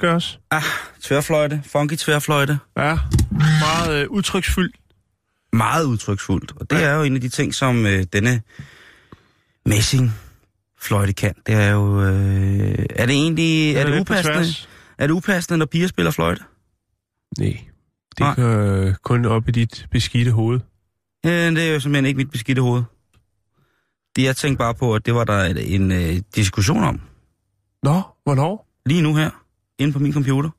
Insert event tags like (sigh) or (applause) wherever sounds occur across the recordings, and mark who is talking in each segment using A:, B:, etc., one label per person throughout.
A: Gøres.
B: Ah, tværfløjte. Funky tværfløjte.
A: Ja, meget øh, udtryksfyldt.
B: Meget udtryksfuldt. Og det er jo en af de ting, som øh, denne messing fløjte kan. Det er jo... Øh, er det egentlig... Er,
A: Den
B: det upassende? Er det upassende, når piger spiller fløjte?
A: Nej, det
B: Nej.
A: går øh, kun op i dit beskidte hoved.
B: Øh, det er jo simpelthen ikke mit beskidte hoved. Det jeg tænkte bare på, at det var der en, en øh, diskussion om.
A: Nå, hvornår?
B: Lige nu her. Inde på min computer.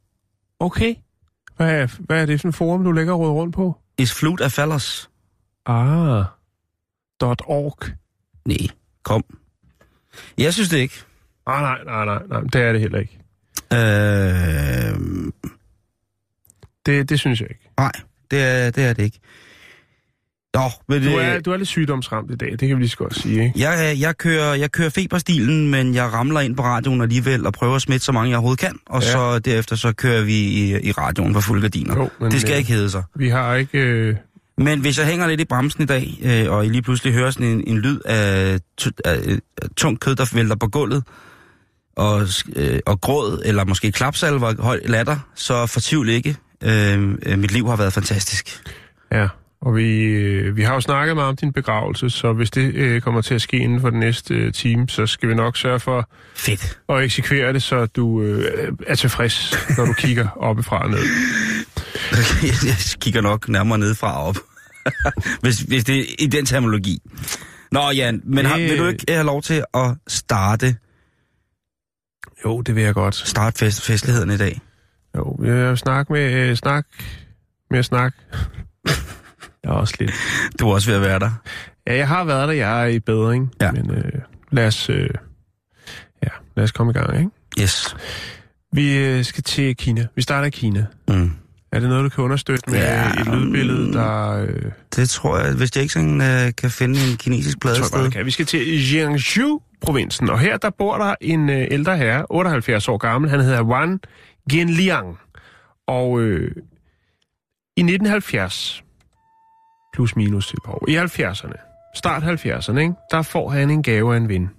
A: Okay. Hvad er, hvad er det for en forum, du lægger råd rundt på?
B: Is flute af fallers?
A: Ah, .org.
B: Nej, kom. Jeg synes det ikke.
A: Ah, nej, nej, nej, nej, det er det heller ikke.
B: Øh,
A: Det, det synes jeg ikke.
B: nej, det er, det er det ikke. Nå, men
A: Du
B: det,
A: er, du er lidt sygdomsramt i dag, det kan vi lige så godt sige, ikke?
B: jeg, jeg, kører, jeg kører feberstilen, men jeg ramler ind på radioen alligevel og prøver at smitte så mange, jeg overhovedet kan. Og
A: Ja.
B: så derefter så kører vi i, i radioen på fuld gardiner.
A: Jo, men,
B: det skal
A: øh,
B: ikke hedde sig.
A: Vi har ikke... Øh,
B: Men hvis jeg hænger lidt i bremsen i dag, øh, og I lige pludselig hører sådan en, en lyd af, af, af tungt kød, der vælter på gulvet, og, øh, og gråd, eller måske klapsalver høj latter, så fortvivl ikke. Øh, øh, mit liv har været fantastisk.
A: ja, og vi, øh, vi har jo snakket meget om din begravelse, så hvis det øh, kommer til at ske inden for den næste øh, time, så skal vi nok sørge for
B: Fedt.
A: at eksekvere det, så du øh, er tilfreds, når du kigger (laughs) oppefra og ned.
B: jeg kigger nok nærmere nedefra og op. (laughs) hvis, hvis det er i den terminologi. Nå Jan, men har, vil du ikke have lov til at starte,
A: Jo, det vil jeg godt.
B: starte fest, festligheden i dag?
A: Jo, jeg vil snakke med øh, snak med snak. (laughs) jeg er også lidt...
B: Du er også ved at være der.
A: Ja, jeg har været der, jeg er i bedring,
B: Ja.
A: men øh, lad os... Øh, ja, lad os komme i gang, ikke?
B: Yes.
A: Vi øh, skal til Kina. Vi starter i Kina.
B: Mm.
A: Er det noget, du kan understøtte med
B: Ja,
A: et lydbillede, der... Øh,
B: Det tror jeg, hvis jeg ikke sådan, øh, kan finde en kinesisk plade
A: tror
B: et
A: jeg bare,
B: sted.
A: det kan. Vi skal til Jiangsu-provinsen, og her der bor der en øh, ældre herre, 78 år gammel. Han hedder Wan Genliang. Og øh, i 1970, plus minus et par år, i 70'erne, start 70'erne, ikke, der får han en gave af en ven.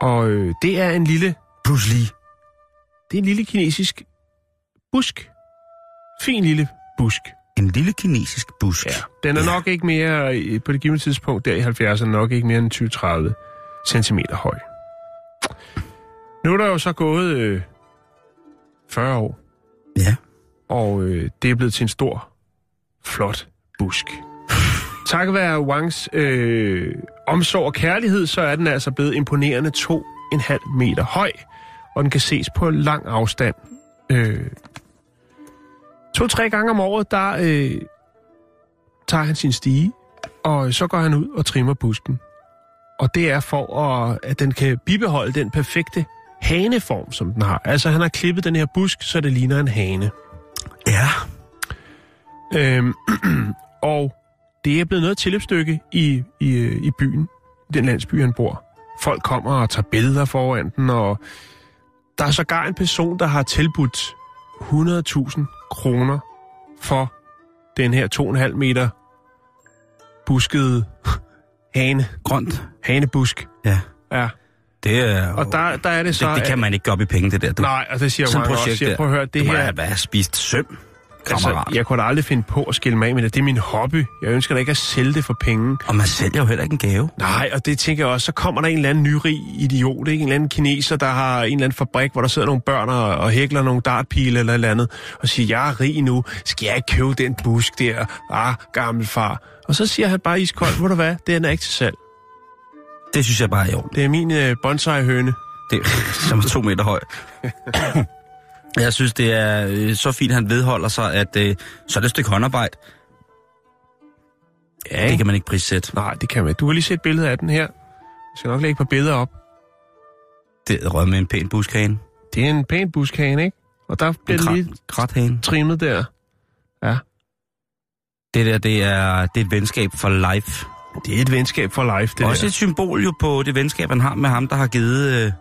A: Og øh, det er en lille,
B: Lee.
A: det er en lille kinesisk busk. Fin lille busk.
B: En lille kinesisk busk.
A: Ja. Den er
B: Ja.
A: nok ikke mere, øh, på det givende tidspunkt der i 70'erne, nok ikke mere end 20-30 cm høj. Nu er der jo så gået øh, 40 år,
B: Ja.
A: og øh, det er blevet til en stor, flot busk. Takket være Wangs øh, omsorg og kærlighed, så er den altså blevet imponerende 2,5 meter høj, og den kan ses på lang afstand. Øh, To-tre gange om året, der øh, tager han sin stige, og så går han ud og trimmer busken. Og det er for, at, at den kan bibeholde den perfekte haneform, som den har. Altså, han har klippet den her busk, så det ligner en hane.
B: Ja.
A: Øhm, (clears throat) og det er blevet noget tilløbsstykke i, i, øh, i byen, i den landsby, han bor. Folk kommer og tager billeder foran den, og der er sågar en person, der har tilbudt 100.000 kroner for den her 2,5 meter buskede (laughs) hane,
B: Grønt.
A: hanebusk.
B: Ja.
A: Ja,
B: Det er...
A: og der, der er det så...
B: det, det kan man ikke gå op i penge, det der. Du.
A: Nej, og det siger
B: Sådan
A: man
B: et
A: også.
B: projekt
A: Siger, prøv at høre, det
B: du må
A: her...
B: have, have spist søm,
A: Altså,
B: kammerat.
A: jeg kunne da aldrig finde på at skille mig af med det. Det er min hobby. Jeg ønsker da ikke at sælge det for penge.
B: Og man sælger jo heller ikke en gave.
A: Nej, og det tænker jeg også, så kommer der en eller anden nyrig idiot, ikke? en eller anden kineser, der har en eller anden fabrik, hvor der sidder nogle børn og, og hækler nogle dartpile eller et eller andet, og siger, jeg er rig nu, skal jeg ikke købe den busk der? Ah, gammel far. Og så siger han bare iskoldt, ved du hvad, den er ikke til salg.
B: Det synes jeg bare er jo.
A: Det er min øh, bonsai-høne.
B: Det, som er to meter høj. (laughs) Jeg synes, det er øh, så fint, han vedholder sig, at øh, så er det et stykke håndarbejde.
A: Ja,
B: Det kan man ikke prissætte.
A: Nej, det kan man ikke. Du har lige set et billede af den her. Jeg skal nok lægge et par billeder op.
B: Det er med en pæn buskane.
A: Det er en pæn buskane, ikke? Og der bliver det lige
B: krat, krathane.
A: trimmet der. Ja.
B: Det der, det er, det er et venskab for life.
A: Det er et venskab for life, det
B: Også
A: der.
B: et symbol jo på det venskab, han har med ham, der har givet, øh,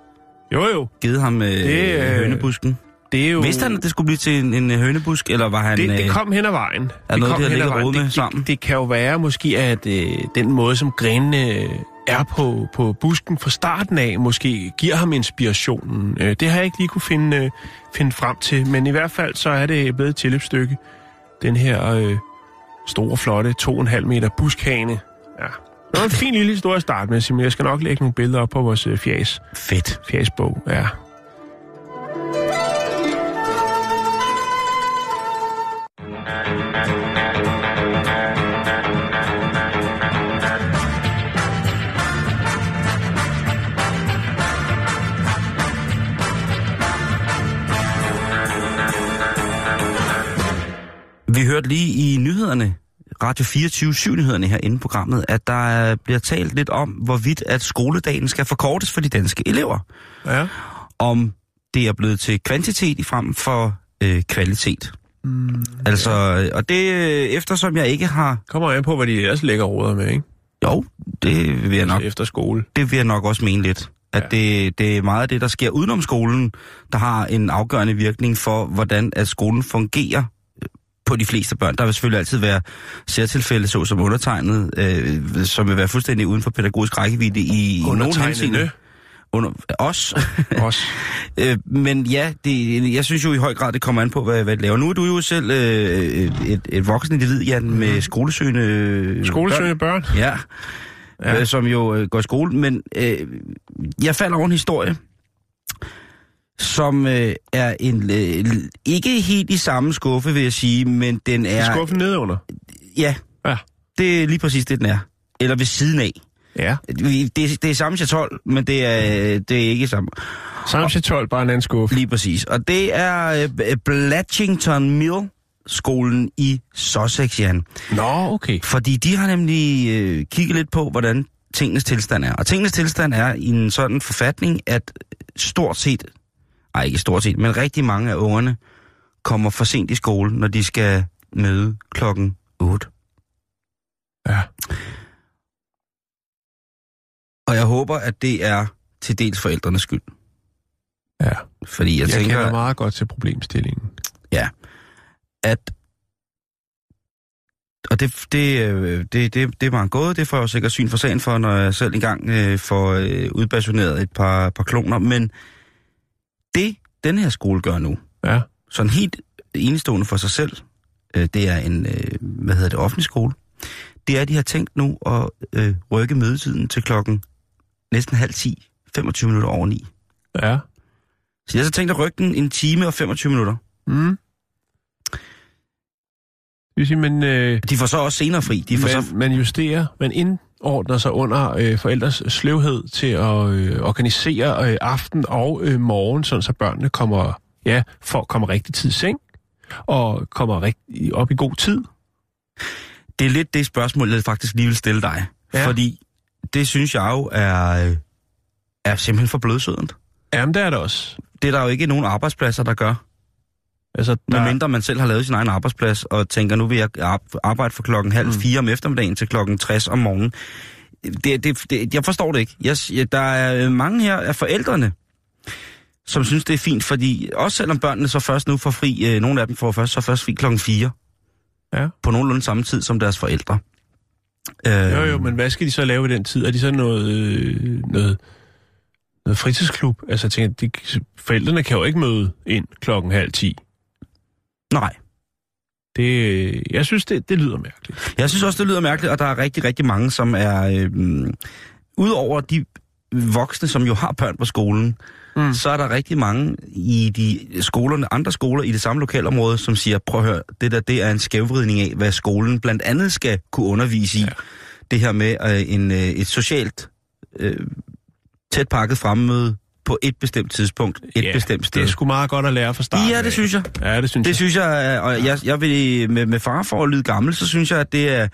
A: Jo, jo.
B: givet ham øh,
A: Det, øh,
B: hønebusken.
A: Det er jo...
B: Vidste han, at det skulle blive til en, en hønebusk, eller var han...
A: det, det
B: øh,
A: kom hen ad vejen.
B: er
A: det
B: noget,
A: kom
B: har
A: hen ad vejen. det,
B: sammen?
A: Det, det kan jo være måske, at øh, den måde, som grenene øh, er på, på busken fra starten af, måske giver ham inspirationen. Øh, det har jeg ikke lige kunne finde, øh, finde frem til, men i hvert fald så er det blevet et tilløbsstykke. Den her øh, store, flotte 2,5 meter buskhane. Ja. Det var en (laughs) fin lille historie at starte med, Simon. Jeg skal nok lægge nogle billeder op på vores øh, fjæs,
B: Fedt.
A: fjæsbog. Ja.
B: Vi hørte lige i nyhederne, Radio 24 nyhederne herinde i programmet, at der bliver talt lidt om, hvorvidt at skoledagen skal forkortes for de danske elever.
A: Ja.
B: Om det er blevet til kvantitet i frem for øh, kvalitet.
A: Mm,
B: Altså, øh, og det øh, eftersom jeg ikke har...
A: kommer an på, hvad de ellers lægger råder med, ikke?
B: Jo, det vil jeg nok,
A: Efter skole.
B: det vil jeg nok også mene lidt. At
A: Ja.
B: det, det er meget af det, der sker udenom skolen, der har en afgørende virkning for, hvordan at skolen fungerer på de fleste børn. Der vil selvfølgelig altid være særtilfælde, såsom undertegnet, øh, som vil være fuldstændig uden for pædagogisk rækkevidde i, nogle henseender. Under os. (laughs)
A: Også. (laughs)
B: øh, men ja, det, jeg synes jo i høj grad, det kommer an på, hvad, hvad det laver. Nu er du jo selv øh, et, et voksen individ, Jan, med skolesøgende...
A: Skolesøgende børn.
B: børn. Ja.
A: Ja.
B: ja. Øh, som jo øh, går i skole. Men øh, jeg falder over en historie, som øh, er en øh, ikke helt i samme skuffe, vil jeg sige, men den er...
A: Skuffen nedunder.
B: Ja,
A: Ja.
B: det er lige præcis det, den er. Eller ved siden af.
A: Ja.
B: Det, det er samme chatol, men det er, det er ikke samme.
A: Samme 12, bare en anden skuffe.
B: Lige præcis. Og det er øh, Blatchington Mill skolen i Sussex, Jan.
A: Nå, okay.
B: Fordi de har nemlig øh, kigget lidt på, hvordan tingenes tilstand er. Og tingenes tilstand er i en sådan forfatning, at stort set, ej ikke stort set, men rigtig mange af ungerne kommer for sent i skole, når de skal møde klokken 8.
A: Ja.
B: Og jeg håber, at det er til dels forældrenes skyld.
A: Ja.
B: Fordi jeg,
A: Jeg,
B: tænker,
A: kender meget godt til problemstillingen.
B: at og det, det, øh, det, det, det var en gåde, det får jeg jo sikkert syn for sagen for, når jeg selv engang øh, får øh, udbasuneret et par, par kloner. Men det, den her skole gør nu,
A: Ja.
B: sådan helt enestående for sig selv, øh, det er en, øh, hvad hedder det, offentlig skole, det er, at de har tænkt nu at øh, rykke mødetiden til klokken næsten halv 10, 25 minutter over 9.
A: Ja.
B: Så jeg har så tænkt at rykke den en time og 25 minutter.
A: Mm. Det vil sige, man, øh,
B: De får så også senere fri. De får
A: man,
B: så,
A: man justerer, man indordner sig under øh, forældres sløvhed til at øh, organisere øh, aften og øh, morgen, sådan så børnene kommer, ja, for kommer rigtig tid i seng, og kommer rigtig op i god tid.
B: Det er lidt det spørgsmål, jeg faktisk lige vil stille dig.
A: Ja.
B: Fordi det synes jeg jo er, er simpelthen for blødsødent.
A: Jamen, det er det også.
B: Det er der jo ikke nogen arbejdspladser, der gør.
A: Altså, der,
B: Medmindre man selv har lavet sin egen arbejdsplads, og tænker, nu vil jeg ar- arbejde fra klokken halv
A: Mm.
B: fire om eftermiddagen til klokken 60 om morgenen. Det, det, det, jeg forstår det ikke. Jeg, der er mange her af forældrene, som synes, det er fint, fordi også selvom børnene så først nu får fri, øh, nogle af dem får først, så først fri klokken 4.
A: Ja.
B: På nogenlunde samme tid som deres forældre. Øh,
A: Jo, jo, men hvad skal de så lave i den tid? Er de så noget, øh, noget, noget fritidsklub? Altså, jeg tænker, de, forældrene kan jo ikke møde ind klokken halv ti.
B: Nej.
A: Det, jeg synes, det, det lyder mærkeligt.
B: Jeg synes også, det lyder mærkeligt, og der er rigtig, rigtig mange, som er... Øh, Udover de voksne, som jo har børn på skolen,
A: Mm.
B: så er der rigtig mange i de skolerne, andre skoler i det samme lokalområde, som siger, prøv at høre, det der, det er en skævvridning af, hvad skolen blandt andet skal kunne undervise i.
A: Ja.
B: Det her med øh, en, øh, et socialt, øh, tæt pakket fremmøde på et bestemt tidspunkt, et
A: Ja,
B: bestemt sted.
A: Det er sgu meget godt at lære fra starten.
B: Ja, det synes jeg.
A: Ja, det synes
B: Det
A: jeg.
B: synes jeg, er- og jeg, jeg vil med, med far for at lyde gammel, så synes jeg, at det er,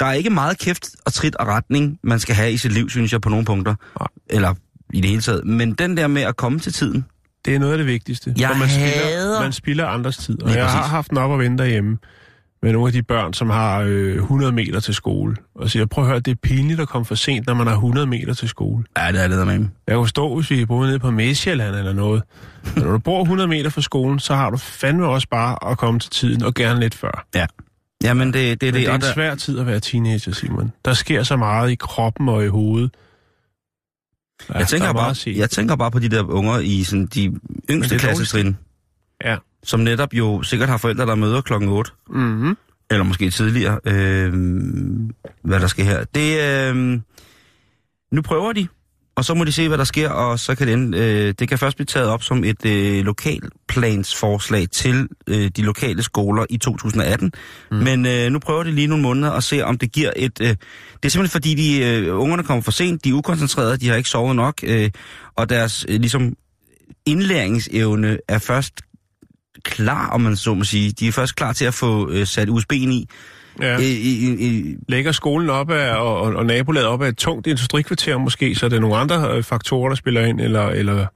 B: der er ikke meget kæft og trit og retning, man skal have i sit liv, synes jeg, på nogle punkter.
A: Nej.
B: Eller i det hele taget. Men den der med at komme til tiden,
A: Det er noget af det vigtigste.
B: Jeg
A: man
B: hader-
A: spilder, man spilder andres tid. Og
B: Lige
A: jeg har haft den op og vente derhjemme med nogle af de børn, som har øh, 100 meter til skole. Og siger, prøv at høre, det er pinligt at komme for sent, når man har 100 meter til skole.
B: ja, det er det med.
A: Jeg kunne stå, hvis vi boede nede på Mæsjælland eller noget. (laughs) Men når du bor 100 meter fra skolen, så har du fandme også bare at komme til tiden, og gerne lidt før.
B: Ja. Jamen, det, det er
A: Men
B: det.
A: det er en
B: der-
A: svær tid at være teenager, Simon. Der sker så meget i kroppen og i hovedet. Ja,
B: Jeg tænker,
A: er
B: bare, jeg tænker bare på de der unger i sådan, de yngste
A: det
B: klassetrin,
A: Ja.
B: Som netop jo sikkert har forældre, der møder klokken 8,
A: Mm-hmm.
B: eller måske tidligere, øh, hvad der sker her. Det, øh, nu prøver de, og så må de se, hvad der sker, og så kan det, øh, det kan først blive taget op som et øh, lokalplansforslag til øh, de lokale skoler i 2018. Mm. Men øh, nu prøver de lige nogle måneder og se, om det giver et... Øh, det er simpelthen fordi, de øh, ungerne kommer for sent, de er ukoncentrerede, de har ikke sovet nok, øh, og deres øh, ligesom indlæringsevne er først klar, om man så må sige. De er først klar til at få øh, sat USB'en i.
A: Ja.
B: Øh, i, i, i
A: Lægger skolen op af, og, og, og nabolaget op af et tungt industrikvarter måske, så er det nogle andre øh, faktorer, der spiller ind, eller... eller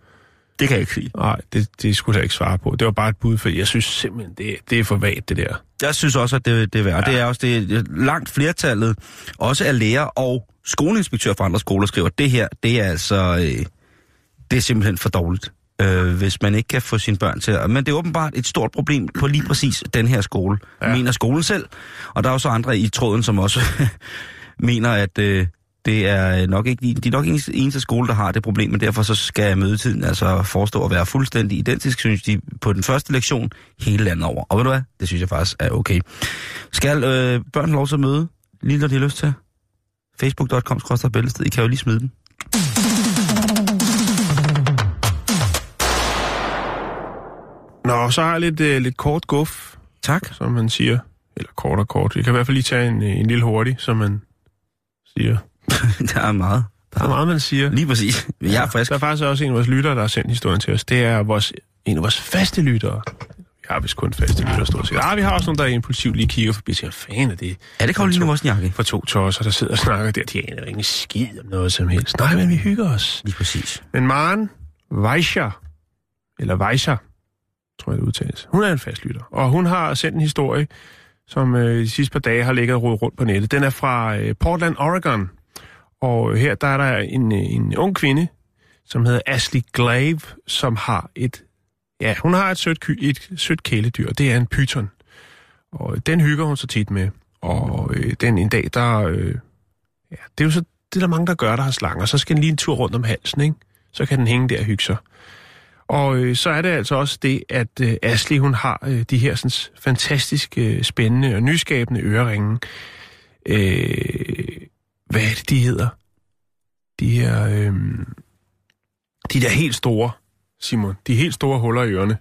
B: det kan jeg ikke sige.
A: nej, det, det skulle jeg ikke svare på. Det var bare et bud, for jeg synes simpelthen, det, det er for vagt, det der.
B: Jeg synes også, at det, det er værd. Ja. Det er også det, langt flertallet, også af lærer og skoleinspektør fra andre skoler, skriver, det her, det er altså, øh, det er simpelthen for dårligt, øh, hvis man ikke kan få sine børn til. Men det er åbenbart et stort problem på lige præcis den her skole, ja. Mener skolen selv. Og der er jo så andre i tråden, som også (laughs) mener, at øh, det er nok ikke, de er nok ikke eneste skole, der har det problem, men derfor så skal mødetiden altså forestå at være fuldstændig identisk, synes de, på den første lektion hele landet over. Og ved du hvad? Det synes jeg faktisk er okay. Skal øh, børn lov til at møde, lige når de har lyst til? Facebook.com bæltested. I kan jo lige smide den.
A: Nå, så har jeg lidt, øh, lidt kort guf,
B: Tak.
A: som man siger. Eller kort og kort. Jeg kan i hvert fald lige tage en, øh, en lille hurtig, som man siger. (laughs)
B: der er meget.
A: Der er meget, man siger.
B: Lige præcis. Jeg er frisk.
A: Der er faktisk også en af vores lyttere, der har sendt historien til os. Det er vores, en af vores faste lyttere. Vi har vist kun faste lyttere, stort set. Ah, vi har også nogen, der impulsivt lige kigger forbi og siger, fan er det
B: Er det Karoline Wozniacki?
A: for to tosser, der sidder og snakker der. De aner jo ingen skid om noget som helst. Nej, men vi hygger os.
B: Lige præcis.
A: Men Maren Weischer, eller Weischer, tror jeg det udtales. Hun er en fast lytter, og hun har sendt en historie, som øh, de sidste par dage har ligget og rodet rundt på nettet. Den er fra øh, Portland, Oregon, og øh, her der er der en, øh, en ung kvinde, som hedder Ashley Glave, som har et, ja, hun har et sødt, et sødt kæledyr, det er en pyton. Og øh, den hygger hun så tit med, og øh, den en dag, der, øh, ja, det er jo så, det er der mange, der gør, der har slanger, så skal den lige en tur rundt om halsen, ikke? Så kan den hænge der og hygge sig. Og øh, så er det altså også det, at øh, Ashley, hun har øh, de her sådan, fantastisk øh, spændende og nyskabende øreringe. Øh, hvad er det, de hedder? De her... Øh, de der helt store, Simon. De helt store huller i ørerne.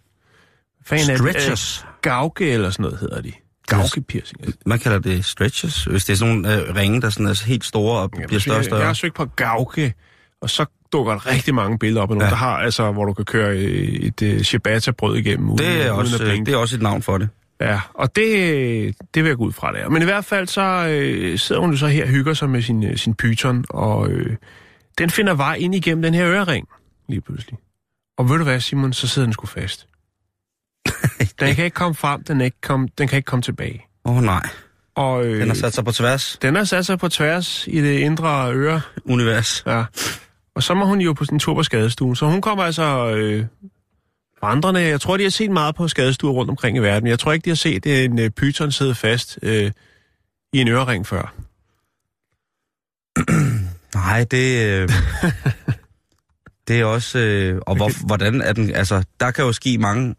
A: Fan er?
B: Stretchers.
A: Øh, gauge eller sådan noget hedder de. Gauge piercing.
B: Man kalder det stretches, hvis det er sådan nogle øh, ringe, der sådan er helt store og bliver større og
A: Jeg, jeg har
B: større.
A: søgt på gauge, og så dukker rigtig mange billeder op af nogen,
B: Ja.
A: der har, altså, hvor du kan køre øh, et uh, ciabatta-brød igennem uden,
B: Det er,
A: uden
B: også,
A: at
B: øh, det er også et navn for det.
A: Ja, og det, det vil jeg gå ud fra der. Men i hvert fald så øh, sidder hun jo så her og hygger sig med sin, øh, sin python, og øh, den finder vej ind igennem den her ørering, lige pludselig. Og ved du hvad, Simon, så sidder den sgu fast. (laughs) Den kan ikke komme frem, den, ikke kom, den kan ikke komme tilbage.
B: Åh oh, nej,
A: Og, øh,
B: den har sat sig på tværs.
A: den har sat sig på tværs i det indre øre,
B: Univers.
A: Ja. Og så må hun jo på sin tur på skadestuen. Så hun kommer altså øh, vandrende. Jeg tror, de har set meget på skadestuer rundt omkring i verden. Jeg tror ikke, de har set en øh, python sidde fast øh, i en ørering før. (clears throat)
B: Nej, det... Øh, (laughs) det er også... Øh, og hvor, hvordan er den... Altså, der kan jo ske mange...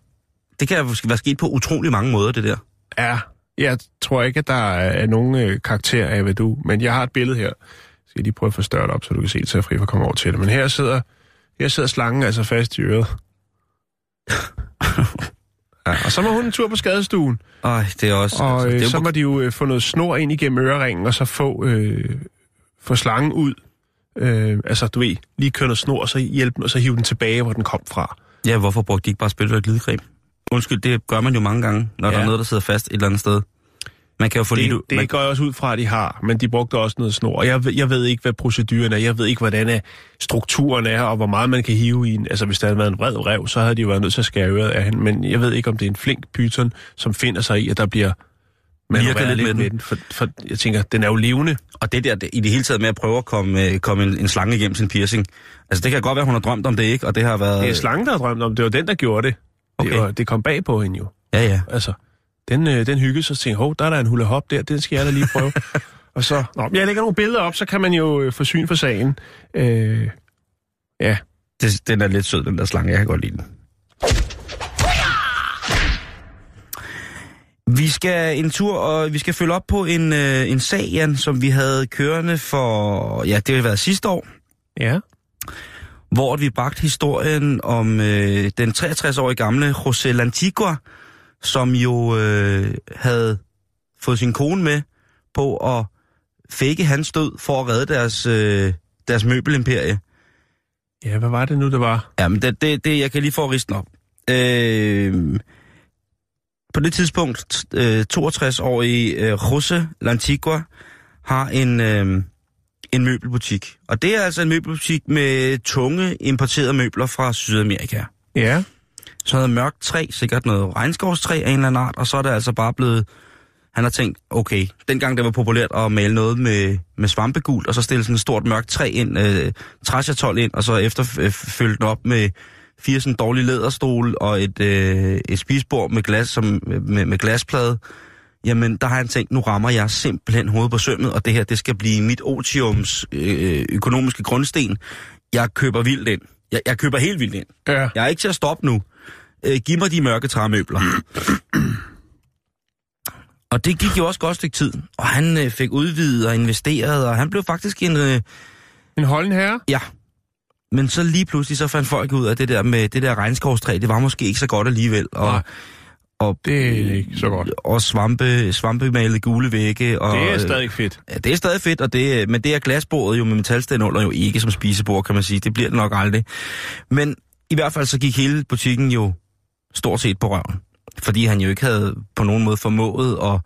B: Det kan jo være sket på utrolig mange måder, det der.
A: Ja, jeg tror ikke, at der er nogen øh, karakter af, hvad du... Men jeg har et billede her. Skal lige prøve at få større op, så du kan se for at komme over til det. Men her sidder, her sidder slangen altså fast i øret. (laughs) Ja, og så må hun en tur på skadestuen.
B: Ej, det er også...
A: Og
B: altså,
A: øh,
B: det er
A: så må de jo øh, få noget snor ind igennem øreringen, og så få, øh, få slangen ud Øh, altså, du ved, lige køre noget snor, og så hjælpe den, og så hive den tilbage, hvor den kom fra.
B: Ja, hvorfor brugte de ikke bare spil og glidecreme? Undskyld, det gør man jo mange gange, når ja. der er noget, der sidder fast et eller andet sted. Man kan jo få
A: Det,
B: lidt...
A: det
B: man,
A: går jeg også ud fra, at de har, men de brugte også noget snor. Jeg, jeg ved ikke, hvad proceduren er. Jeg ved ikke, hvordan er strukturen er, og hvor meget man kan hive i en. Altså, hvis der havde været en vred rev, så havde de jo været nødt til at skære øret af hende. Men jeg ved ikke, om det er en flink pyton, som finder sig i, at der bliver manøvreret
B: lidt
A: lidt
B: med
A: med
B: den.
A: den. For, for jeg tænker, den er jo levende.
B: Og det der, det, i det hele taget med at prøve at komme, øh, komme en, en slange igennem sin piercing. Altså, det kan godt være, hun har drømt om det, ikke? Og det har været...
A: Det er slangen, der har drømt om. Det var den, der gjorde det.
B: Okay.
A: Det, var, det kom bag på hende jo.
B: Ja, ja.
A: Altså, den, øh, den hyggede sig og tænkte, hov, der er der en hula hop der, den skal jeg da lige prøve. (laughs) og så, nå, jeg lægger nogle billeder op, så kan man jo øh, få syn for sagen. Øh, ja,
B: Det, den er lidt sød, den der slange. Jeg kan godt lide den. Vi skal en tur, og vi skal følge op på en, øh, en sag, Jan, som vi havde kørende for, ja, det har været sidste år,
A: ja,
B: hvor vi bragte historien om øh, den 63-årige gamle José Lantigua, som jo øh, havde fået sin kone med på at fake hans død for at redde deres, øh, deres møbelimperie.
A: ja, hvad var det nu, det var?
B: Ja, men det, det, det jeg kan lige få risten op. Øh, på det tidspunkt, øh, 62-årige øh, José Lantigua har en, øh, en møbelbutik. Og det er altså en møbelbutik med tunge importerede møbler fra Sydamerika.
A: Ja,
B: Så noget mørkt træ, sikkert noget regnskovstræ af en eller anden art, og så er det altså bare blevet... Han har tænkt, okay, dengang det var populært at male noget med, med svampegult, og så stille sådan et stort mørkt træ ind, øh, træsjatol ind, og så efterfølge den op med fire sådan dårlige læderstol og et, øh, et spisbord med, glas, som, med, med glasplade. Jamen, der har han tænkt, nu rammer jeg simpelthen hovedet på sømmet, og det her, det skal blive mit otiums øh, økonomiske grundsten. Jeg køber vildt ind. Jeg, jeg køber helt vildt ind.
A: ja.
B: Jeg er ikke til at stoppe nu. Øh, giv mig de mørke træmøbler. og det gik jo også godt stykke tid. Og han øh, fik udvidet og investeret, og han blev faktisk en... Øh,
A: En holden herre?
B: ja. Men så lige pludselig, så fandt folk ud af det der med det der regnskovstræ, det var måske ikke så godt alligevel. Og,
A: Nej.
B: og,
A: Det er ikke så godt.
B: Og svampe, svampemalede gule vægge. Og,
A: Det er
B: øh,
A: stadig fedt.
B: Ja, det er stadig fedt, og det, men det er glasbordet jo med metalsten under jo ikke som spisebord, kan man sige. Det bliver det nok aldrig. Men i hvert fald så gik hele butikken jo stort set på røven. Fordi han jo ikke havde på nogen måde formået at